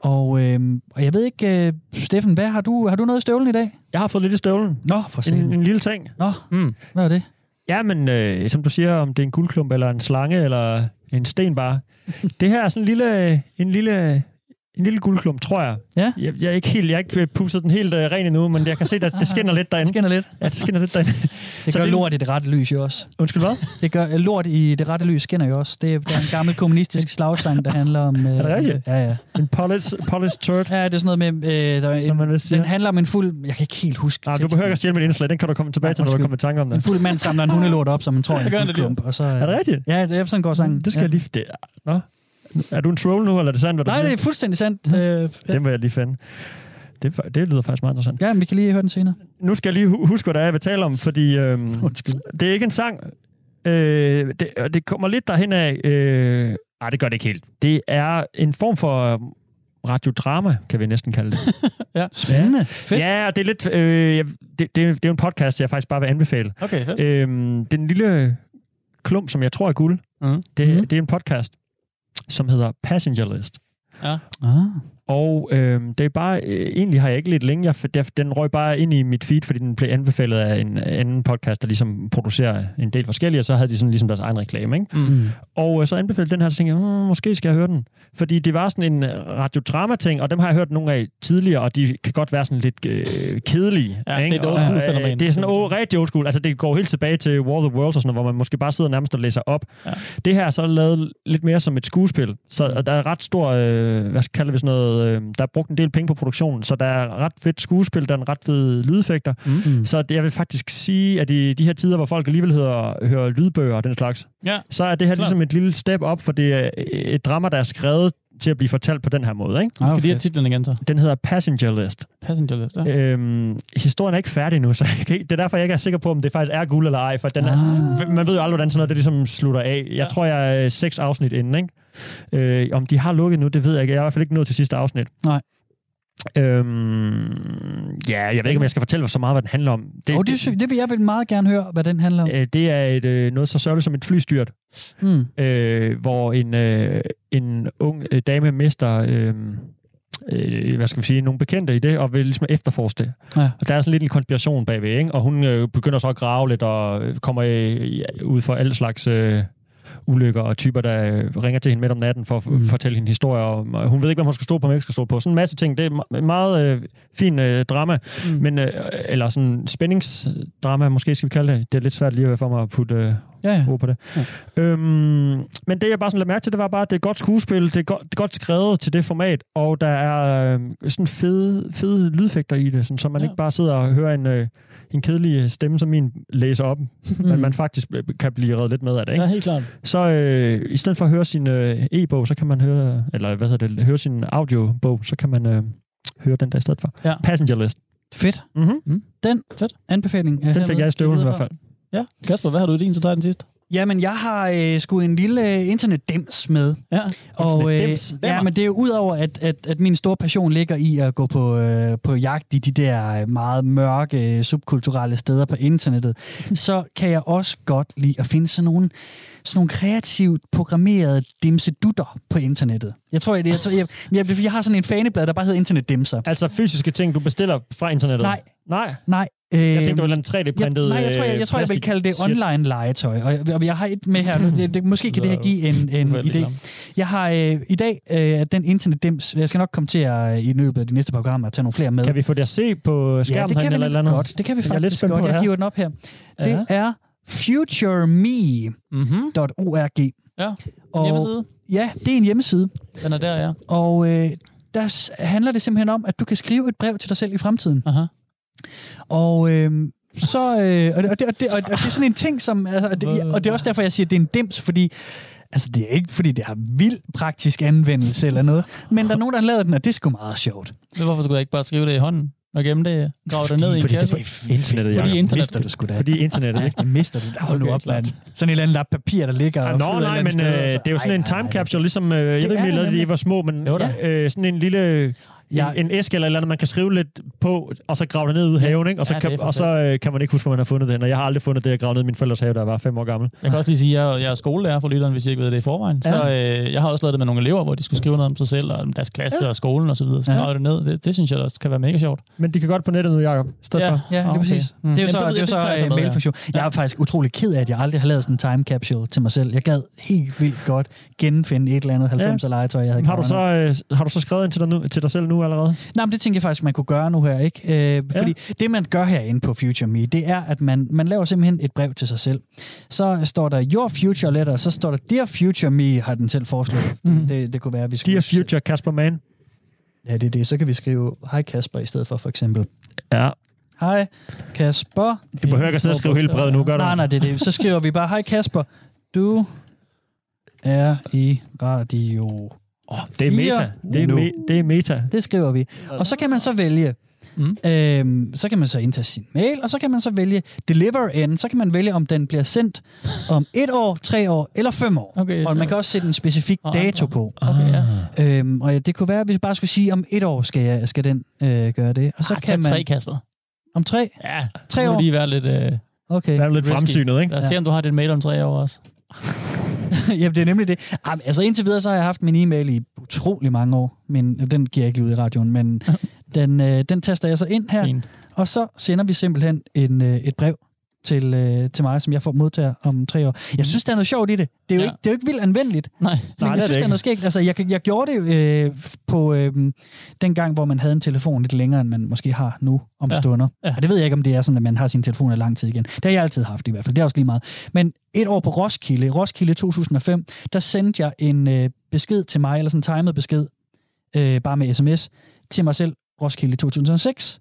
Og, øh, og jeg ved ikke, øh, Steffen, hvad har du, har du noget i støvlen i dag? Jeg har fået lidt i støvlen. Nå, for En, en lille ting. Nå, Mm. hvad er det? Ja, men øh, som du siger, om det er en guldklump, eller en slange, eller en sten bare. [laughs] det her er sådan en lille, en lille, en lille guldklump, tror jeg. Ja. Jeg, jeg er ikke helt, jeg har ikke pusset den helt uh, ren endnu, men jeg kan se, at det skinner lidt Det derinde. [laughs] skinner lidt. Ja, det skinner lidt derinde. [laughs] Det gør det- lort i det rette lys jo også. Undskyld, hvad? [laughs] Det gør øh, lort i det rette lys skinner jo også. Det er, der er en gammel kommunistisk slagsang, der handler om... Øh, Er det rigtigt? Ja, ja. En polished, polished turd, Ja, det er sådan noget med... Øh, der er som en, man vil sige. den handler om en fuld... Jeg kan ikke helt huske Nej, du behøver ikke at stjæle mit indslag. Den kan du komme tilbage Nej, til, når du kommer i tanke om En det. fuld mand samler en hundelort op, som man tror er en det guldklump. Og så, Er det rigtigt? Ja, det er sådan går sangen. Det skal ja. jeg lige... Det Nå. Er du en troll nu, eller er det sandt, hvad du Nej, det er fuldstændig sandt. Øh, Den vil jeg lige finde. Det, det lyder faktisk meget interessant. ja, men vi kan lige høre den senere. Nu skal jeg lige hu- huske, hvad det er, jeg vil tale om, fordi øhm, Undskyld. det er ikke en sang. Øh, det, det kommer lidt derhen af... Øh, nej, det gør det ikke helt. Det er en form for radiodrama, kan vi næsten kalde det. [laughs] Spændende. Fedt. ja, det er lidt... Øh, det, det, det er jo en podcast, jeg faktisk bare vil anbefale. Okay, fedt. Øhm, den lille klump, som jeg tror er guld, Mm. det, mm. det er en podcast, som hedder Passenger List. Ja. Ah. Og øh, det er bare, øh, egentlig har jeg ikke lidt længe, jeg, der, den røg bare ind i mit feed, fordi den blev anbefalet af en anden podcast, der ligesom producerer en del forskellige, og så havde de sådan ligesom deres egen reklame, ikke? Mm. Og øh, så anbefalede den her, så tænkte jeg, mm, måske skal jeg høre den. Fordi det var sådan en øh, radiodrama-ting, og dem har jeg hørt nogle af tidligere, og de kan godt være sådan lidt øh, kedelige. Ja, det er ikke? et old school Og, fænomen. Det er sådan oh, rigtig old school. Altså, det går helt tilbage til War of the Worlds og sådan noget, hvor man måske bare sidder nærmest og læser op. Ja. Det her er så lavet lidt mere som et skuespil. Så Mm. og der er ret stor, øh, hvad skal kalde vi sådan noget, øh, der er brugt en del penge på produktionen, så der er ret fedt skuespil, der er en ret fed lydeffekter. Mm. Så det, jeg vil faktisk sige, at i de her tider, hvor folk alligevel hører, hører lydbøger og den slags, Ja. så er det her Klart. ligesom et lille step op, for det er et drama, der er skrevet til at blive fortalt på den her måde. Ikke? Ah, Skal de have titlen igen så? Den hedder Passenger List. Passenger list, ja. Øhm, historien er ikke færdig nu, så [laughs] jeg kan ikke, det er derfor, jeg ikke er sikker på, om det faktisk er guld eller ej, for den er, Ah. man ved jo aldrig, hvordan sådan noget det ligesom slutter af. Jeg Ja. tror, jeg er seks afsnit inden, ikke? Øh, om de har lukket nu, det ved jeg ikke. Jeg er i hvert fald ikke nået til sidste afsnit. Nej. Øhm, ja, jeg ved ikke, om jeg skal fortælle så meget, hvad den handler om. Det, oh, det, sy- det vil jeg vil meget gerne høre, hvad den handler om. øh, det er et, øh, noget så sørgeligt som et flystyrt, Mm. øh, hvor en, øh, en ung øh, dame mister... Øh, øh, hvad skal vi sige, nogle bekendte i det, og vil ligesom efterforske det. Ja. Og der er sådan lidt en konspiration bagved, ikke? Og hun øh, begynder så at grave lidt, og øh, kommer øh, ud for alle slags øh, ulykker, og typer, der øh, ringer til hende midt om natten for at Mm. fortælle hende historier. Og, hun ved ikke, hvad hun skal stå på, hvad hun skal stå på. Sådan en masse ting. Det er me- meget øh, fin øh, drama, Mm. men, øh, eller sådan spændingsdrama, måske skal vi kalde det. Det er lidt svært lige for mig at putte øh, Ja, ja. på det. Ja. Øhm, men det, jeg bare sådan lagde mærke til, det var bare, at det er godt skuespil, det er godt, det er godt skrevet til det format, og der er øh, sådan fede, fede lydfægter i det, sådan, så man Ja. ikke bare sidder og hører en, øh, en kedelig stemme, som min læser op, mm. men man faktisk øh, kan blive reddet lidt med af det. Ikke? Ja, helt klart. Så øh, i stedet for at høre sin øh, e-bog, så kan man høre, eller hvad hedder det, høre sin audiobog, så kan man øh, høre den der i stedet for. Ja. Passenger List. Fedt. Mm-hmm. Den Fedt. anbefaling Den fik jeg i støvlen i hvert fald. Ja. Kasper, hvad har du i din, jeg den sidste? Jamen, jeg har øh, sgu en lille øh, internetdims med. Ja. Og øh, ja, men det er jo udover, at, at, at min store passion ligger i at gå på, øh, på jagt i de der meget mørke, øh, subkulturelle steder på internettet, [laughs] så kan jeg også godt lide at finde sådan nogle, sådan nogle kreativt programmerede dimsedutter på internettet. Jeg tror, jeg, jeg, tror, jeg, jeg, jeg, jeg har sådan en faneblad, der bare hedder internetdimser. Altså fysiske ting, du bestiller fra internettet? Nej. Nej? Nej. Øh, Jeg tænkte, det var en 3D-printet jeg, nej, jeg tror, jeg, jeg, tror, jeg vil kalde det online legetøj. Og jeg, og jeg har et med her. Nu, det, det, måske kan det her give en, en idé. Jeg har øh, i dag øh, den internetdims. Jeg skal nok komme til at øh, i løbet af de næste programmer at tage nogle flere med. Kan vi få det at se på ja, skærmen det kan vi eller, godt. Det kan vi Jeg er lidt faktisk på, godt. hvad Jeg er. hiver den op her. Det er futureme.org. Ja, Og, hjemmeside. Ja, det er en hjemmeside. Den er der, ja. Og øh, der handler det simpelthen om, at du kan skrive et brev til dig selv i fremtiden. Aha. Og øh, så øh, og, det, og, det, og, det, og det er sådan en ting, som... Altså, og, det, og det er også derfor, jeg siger, at det er en dims, fordi... Altså, det er ikke, fordi det har vild praktisk anvendelse eller noget, men der er nogen, der har lavet den, og det er sgu meget sjovt. Men Hvorfor skulle jeg ikke bare skrive det i hånden og gemme det, grave det ned i en fordi kasse? på internettet, Fordi internet. mister du sgu da. Fordi internettet, ikke? Mister du. da. Hold nu op, mand. Sådan en eller anden lap papir, der ligger Ah, og Nå, nej, men andet øh, sted, og så- det er jo sådan Ej, en time capsule, ligesom, øh, jeg ved ikke, om I det lavede det. I var små, men øh, sådan en lille Ja. en, en æske eller et eller andet, man kan skrive lidt på, og så grave det ned ud i haven, ikke? Og så, Ja, det er kan, og så øh, kan man ikke huske, hvor man har fundet det. Og jeg har aldrig fundet det, jeg gravede ned i min forældres have, da jeg var fem år gammel. Jeg kan også lige sige, at jeg, jeg er skolelærer for lytteren, hvis I ikke ved det i forvejen. Ja. Så øh, jeg har også lavet det med nogle elever, hvor de skulle skrive noget om sig selv, og om deres klasse ja. og skolen og så videre. Så Ja. det ned. Det, det synes jeg også kan være mega sjovt. Men de kan godt på nettet nu, Jacob. Stedet for. Ja, lige Okay. præcis. Mm. Det er jo Jamen, så, det ved det er jo så, det øh, med, ja. mailfunktion. Jeg er faktisk utrolig ked af, at jeg aldrig har lavet sådan en time capsule til mig selv. Jeg gad helt vildt godt genfinde et eller andet 90'er legetøj, jeg havde Har du, så, øh, har du så skrevet ind til dig, nu, til dig selv nu allerede? Nej, men det tænker jeg faktisk, man kunne gøre nu her, ikke? Øh, fordi det, man gør herinde på Future Me, det er, at man, man laver simpelthen et brev til sig selv. Så står der Your Future Letter, så står der Dear Future Me, har den selv foreslået. Mm. Det, det kunne være, at vi skulle... Dear Future Kasper Mann. Ja, det er det. Så kan vi skrive, hej Kasper, i stedet for for eksempel. Ja. Hej Kasper. Du behøver ikke at skrive hele brevet nu, gør du? Nej, nej, det er det. Så skriver vi bare, hej Kasper, du er i radio. Oh, det er meta. Det er, nu. me, det er meta. Det skriver vi. Og så kan man så vælge, Mm. øhm, så kan man så indtage sin mail, og så kan man så vælge deliver end, så kan man vælge, om den bliver sendt om et år, tre år eller fem år. Okay, og man kan også sætte en specifik Og dato på. Okay, ja. Øhm, og det kunne være, hvis vi bare skulle sige, om et år skal, jeg, skal den øh, gøre det. Og så ah, kan tag man... tre, Kasper. Om tre? Ja, Tre år? lige være lidt... Øh, Okay. Det er lidt Risky. fremsynet, ikke? lad os se, om du har dit mail om tre år også. [laughs] Jamen, det er nemlig det. Jamen, altså indtil videre, så har jeg haft min e-mail i utrolig mange år, men den giver jeg ikke lige ud i radioen, men [laughs] den, øh, den taster jeg så ind her, Fint. og så sender vi simpelthen en, øh, et brev til, øh, til mig, som jeg får modtager om tre år. Jeg synes, der er noget sjovt i det. Det er jo, Ja. ikke, det er jo ikke vildt anvendeligt, Nej. men det er jeg synes, det det er noget skægt. Altså, jeg, jeg gjorde det øh, på øh, den gang, hvor man havde en telefon lidt længere, end man måske har nu om Ja. stunder. Ja. Og det ved jeg ikke, om det er sådan, at man har sin telefon i lang tid igen. Det har jeg altid haft i hvert fald. Det er også lige meget. Men et år på Roskilde, Roskilde 2005, der sendte jeg en øh, besked til mig, eller sådan en timet besked, øh, bare med sms, til mig selv, Roskilde 2006.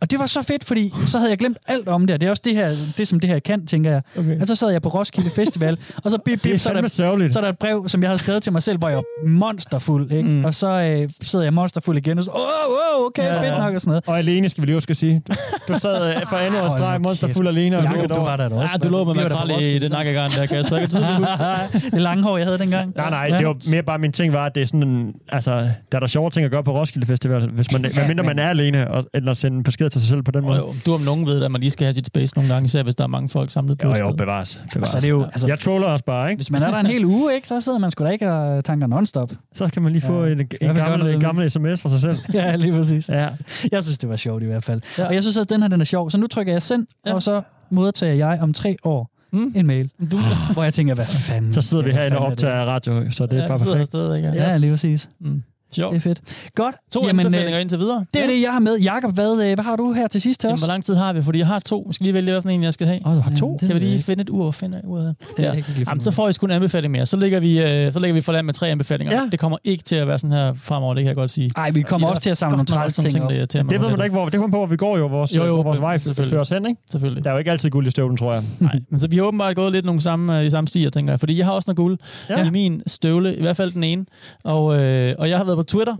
Og det var så fedt, fordi så havde jeg glemt alt om det, og det er også det, her, det som det her kan, tænker jeg. Okay. Og så sad jeg på Roskilde [laughs] Festival, og så bip, bip, så er, der, så er der et brev, som jeg havde skrevet til mig selv, hvor jeg var monsterfuld, ikke? Mm. Og så øh, sidder jeg monsterfuld igen, og så, åh, oh, oh, okay, Ja, fedt nok og sådan noget. Og alene, skal vi lige huske at sige. Du sad øh, for andet Hold streg, nu monster kæft. fuld alene. Og Jacob, du var der også. Ja, du lå med makrel i sammen. nakkegarn der, Kasper. Jeg kan tydeligt huske. det lange hår, jeg havde dengang. Nej, nej, det var mere bare min ting var, at det er sådan en, altså, der er der sjove ting at gøre på Roskilde Festival, hvis man, ja, mindre man er alene, og, eller at sende besked til sig selv på den måde. Jo, jo. Du om nogen ved, at man lige skal have sit space nogle gange, især hvis der er mange folk samlet på Jo, jo, bevares. bevares. Så er det jo, altså, Jeg troller også bare, ikke? hvis man er der en hel uge, ikke, så sidder man sgu da ikke og tanker non-stop. Så kan man lige få Ja. en, en, gammel, en gammel sms fra sig selv. [laughs] ja, lige præcis. Ja. Jeg synes, det var sjovt i hvert fald. Ja. Og jeg synes også, at den her den er sjov. Så nu trykker jeg send, Ja. og så modtager jeg om tre år Mm. en mail, [laughs] Du, hvor jeg tænker, hvad fanden Så sidder vi herinde og er optager radio, så det er ja, bare perfekt. stadig, ikke? Ja, ja, lige præcis. Mm. Sjovt. Det er fedt. Godt. To Jamen, anbefalinger øh, indtil videre. det er det, jeg har med. Jakob, hvad, øh, hvad har du her til sidst til Jamen, os? hvor lang tid har vi? Fordi jeg har to. Jeg skal lige vælge, hvilken en jeg skal have. Åh, du har to? Jamen, Kan vi lige finde et ur og finde uret her? Det Ja. Jamen, så får I sgu en anbefaling mere. Så ligger vi, øh, så ligger vi for land med tre anbefalinger. Ja. Det kommer ikke til at være sådan her fremover, det kan jeg godt sige. Ej, vi kommer også til at samle nogle træls ting irriterer mig Det ved man da ikke, hvor, det kommer på, hvor vi går jo, vores, Jo, jo, vores vej selvfølgelig. fører os hen, ikke? Selvfølgelig. Der er jo ikke altid guld i støvlen, tror jeg. Nej, men så vi har åbenbart gået lidt nogle samme, øh, i samme stier, tænker jeg. Fordi jeg har også noget guld Ja. ja. i min støvle, i hvert fald den ene. Og, øh, og jeg har været på Twitter.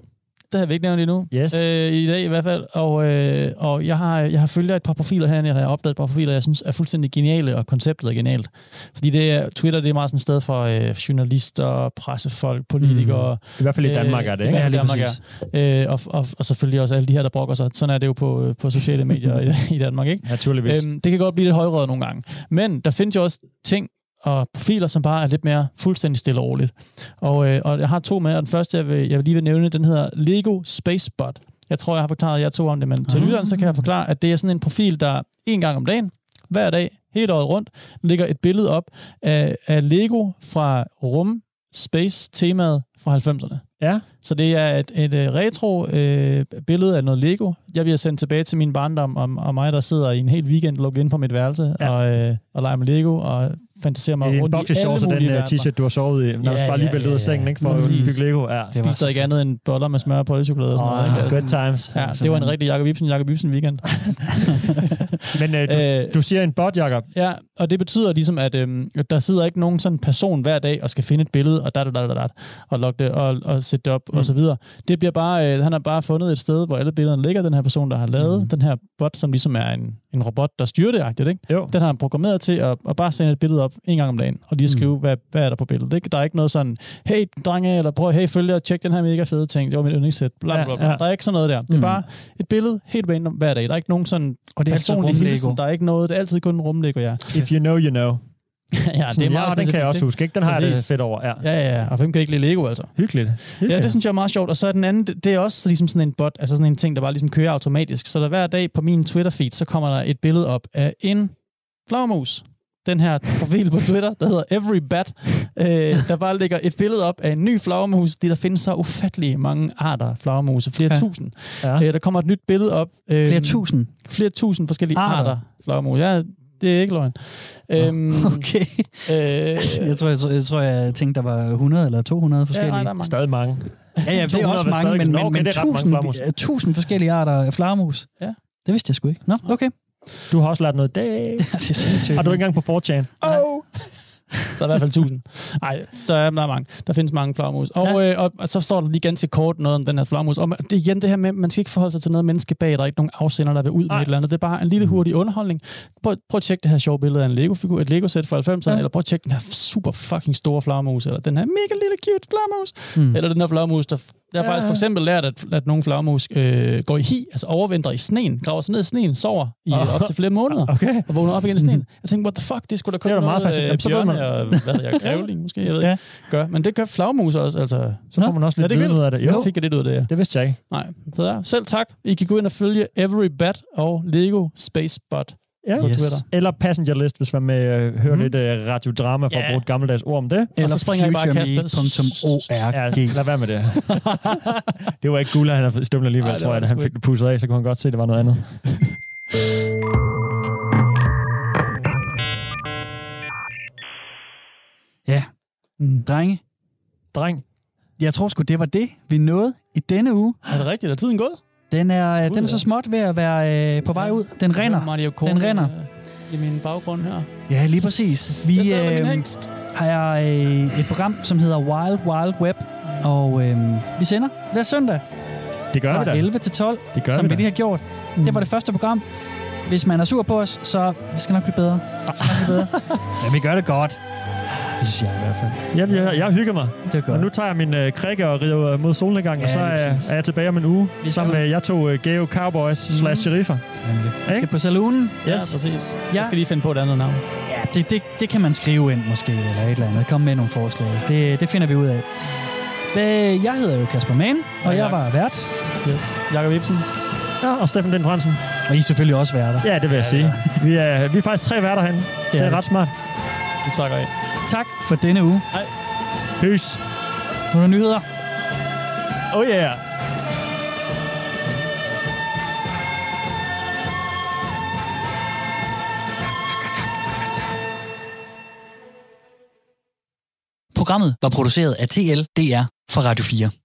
Det har vi ikke nævnt endnu. Yes. Øh, I dag i hvert fald. Og, øh, og jeg har, jeg har følger et par profiler herinde, jeg har opdaget et par profiler, jeg synes er fuldstændig geniale, og konceptet er genialt. Fordi det er, Twitter det er meget sådan et sted for øh, journalister, pressefolk, politikere. I hvert fald i Danmark er det, ikke? Ja, lige Danmark præcis. er. Øh, og, og, og selvfølgelig også alle de her, der brokker sig. Sådan er det jo på, øh, på sociale medier i, [laughs] i Danmark, ikke? Naturligvis. Øhm, det kan godt blive lidt højrøget nogle gange. Men der findes jo også ting og profiler, som bare er lidt mere fuldstændig stille og roligt. Og, øh, og jeg har to med, og den første, jeg, vil, jeg vil lige vil nævne, den hedder Lego Spacebot. Jeg tror, jeg har forklaret jer to om det, men til Ah. lytteren, så kan jeg forklare, at det er sådan en profil, der en gang om dagen, hver dag, hele året rundt, ligger et billede op af, af Lego fra rum space temaet fra 90'erne. Ja. Så det er et, et, et retro øh, billede af noget Lego. Jeg bliver sendt tilbage til min barndom om, om mig, der sidder i en hel weekend lukket ind på mit værelse ja. og, øh, og leger med Lego og fantaserer mig I rundt i alle den mulige uh, verdener. t-shirt, du har sovet i, når du Ja, bare lige ja, væltet ud af ja, sengen, ja. ikke? For at bygge Lego. Ja. Det Spiste der ikke andet end boller med smør og pølsechokolade og sådan noget. Oh, ikke? Altså, good times. Ja, det var en rigtig Jacob Ibsen, Jacob Ibsen weekend. [laughs] Men uh, du, Øh, du siger en bot, Jacob. Ja, og det betyder ligesom, at, at der sidder ikke nogen sådan person hver dag og skal finde et billede og da, da, da, da, da, og logge det og, og sætte det op mm. og så videre. Det bliver bare, øh, han har bare fundet et sted, hvor alle billederne ligger, den her person, der har lavet mm. den her bot, som ligesom er en, en robot, der styrer det, agtigt, ikke? Jo. Den har han programmeret til at, at bare sende et billede op en gang om dagen, og lige skrive, mm. hvad, hvad er der på billedet. Ikke? Der er ikke noget sådan, hey drenge, eller prøv, hey følger, tjek den her mega fede ting, det var mit yndlingssæt, bla, bla, bla. Ja, ja. Der er ikke sådan noget der. Det er Mm. bare et billede helt random hver dag. Der er ikke nogen sådan Og det er personlig hilsen. Der er ikke noget, det er altid kun rumlego, ja. If you know, you know. Ja, det er meget ja, den kan jeg også huske, ikke? Den har jeg det Præcis. fedt over. Ja. Ja, ja, ja. Og hvem kan ikke lide Lego, altså? Hyggeligt. Ja, Hyggeligt. det synes jeg er meget sjovt. Og så er den anden, det er også ligesom sådan en bot, altså sådan en ting, der bare ligesom kører automatisk. Så der hver dag på min Twitter-feed, så kommer der et billede op af en flagermus. Den her profil på Twitter, der hedder Everybat, øh, der bare ligger et billede op af en ny flagermus, fordi der findes så ufattelig mange arter af flagermus, flere Ja. ja. tusind. Ja. Øh, der kommer et nyt billede op. Øh, Flere tusind. Flere tusind forskellige Arter? arter, arter flagermus. Ja, det er ikke løgn. Øhm, Okay. øh, Jeg tror, jeg, tror, jeg, tror, jeg tænkte, der var 100 eller 200 ja, forskellige. nej, der er mange. Stadig mange. Ja, ja, det er 200 også [laughs] mange, men, men, okay, men det er ret mange tusind, flagermus. øh, tusind forskellige arter af flagermus. Ja. Det vidste jeg sgu ikke. Nå, okay. Du har også lært noget i dag. [laughs] det er sindssygt. Har du ikke engang på 4chan? Oh. Der er i hvert fald tusind. Nej, der er, der er mange. Der findes mange flagermus. Og, ja. øh, og, og, så står der lige ganske kort noget om den her flagermus. Og det er igen det her med, man skal ikke forholde sig til noget menneske bag. Der er ikke nogen afsender, der vil ud med et eller andet. Det er bare en lille hurtig underholdning. Prøv, prøv at tjekke det her sjove billede af en Lego-figur, et Lego-sæt fra 90'erne, ja. eller prøv at tjekke den her super fucking store flagermus, eller den her mega lille cute flagermus, mm. eller den her flagermus, der jeg har Ja, faktisk ja. for eksempel lært, at, at nogle flagermus øh, går i hi, altså overvintrer i sneen, graver sig ned i sneen, sover i Oh. op til flere måneder, Okay. og vågner op igen i sneen. Jeg tænkte, what the fuck, det skulle da kun Det er meget noget, fascinerende. øh, Så ved man- og, hvad jeg, [laughs] grævling måske, jeg ved Ja. gør. Men det gør flagmus også, altså. Så får man også Ja, lidt vildt. ud af det. Jo. Jo, fik jeg lidt ud af det, ja. det vidste jeg ikke. Nej, så der. Selv tak. I kan gå ind og følge Every Bat og Lego Space Bot Ja. på Yes. Twitter. Eller Passenger List, hvis man vil øh, høre Mhm. lidt øh, radiodrama for at Ja. bruge et gammeldags ord om det. Eller så springer jeg bare futureme.org. Ja, lad være med det. [laughs] det var ikke guld, at han har fået støvlen alligevel, det tror jeg. det Da han fik det pusset af, så kunne han godt se, at det var noget andet. Ja, Mm. drenge. Dreng. Jeg tror sgu, det var det, vi nåede i denne uge. Er det rigtigt? Er tiden gået? Den er, øh, den er så ja. småt ved at være øh, på vej ud. Den render. Mario Kart, Den render. øh, I min baggrund her. Ja, lige præcis. Vi øh, har øh, et program, som hedder Wild Wild Web. Og øh, vi sender hver søndag Det gør vi fra da. 11 til 12, Det gør som vi vi lige har gjort. Det var det første program. Hvis man er sur på os, så det skal nok blive bedre. Det skal nok blive bedre. [laughs] Men vi gør det godt. Det synes jeg i hvert fald. Jeg, jeg, jeg hygger mig. Det er godt. Og nu tager jeg min øh, krikke og rider mod solnedgang, Ja, og så er, præcis. er jeg tilbage om en uge. Vi Sammen med jeg to øh, Geo Cowboys slash sheriffer. Nemlig. Vi skal på saloonen. Ja, Yes. præcis. Ja. Jeg skal lige finde på et andet navn. Ja, det, det, det kan man skrive ind måske, eller et eller andet. Kom med nogle forslag. Det, det finder vi ud af. Hvad- Jeg hedder jo Kasper Mann, og Ja, jeg var vært. Yes. Jakob Ibsen. Ja, og Steffen Den Fransen. Og I er selvfølgelig også værter. Ja, det vil jeg sige. Vi er, vi er faktisk tre værter herinde. Det er det. ret smart. Du takker af. Tak for denne uge. Peace. Nu er der nyheder. Oh yeah. Programmet var produceret af TLDR for Radio 4.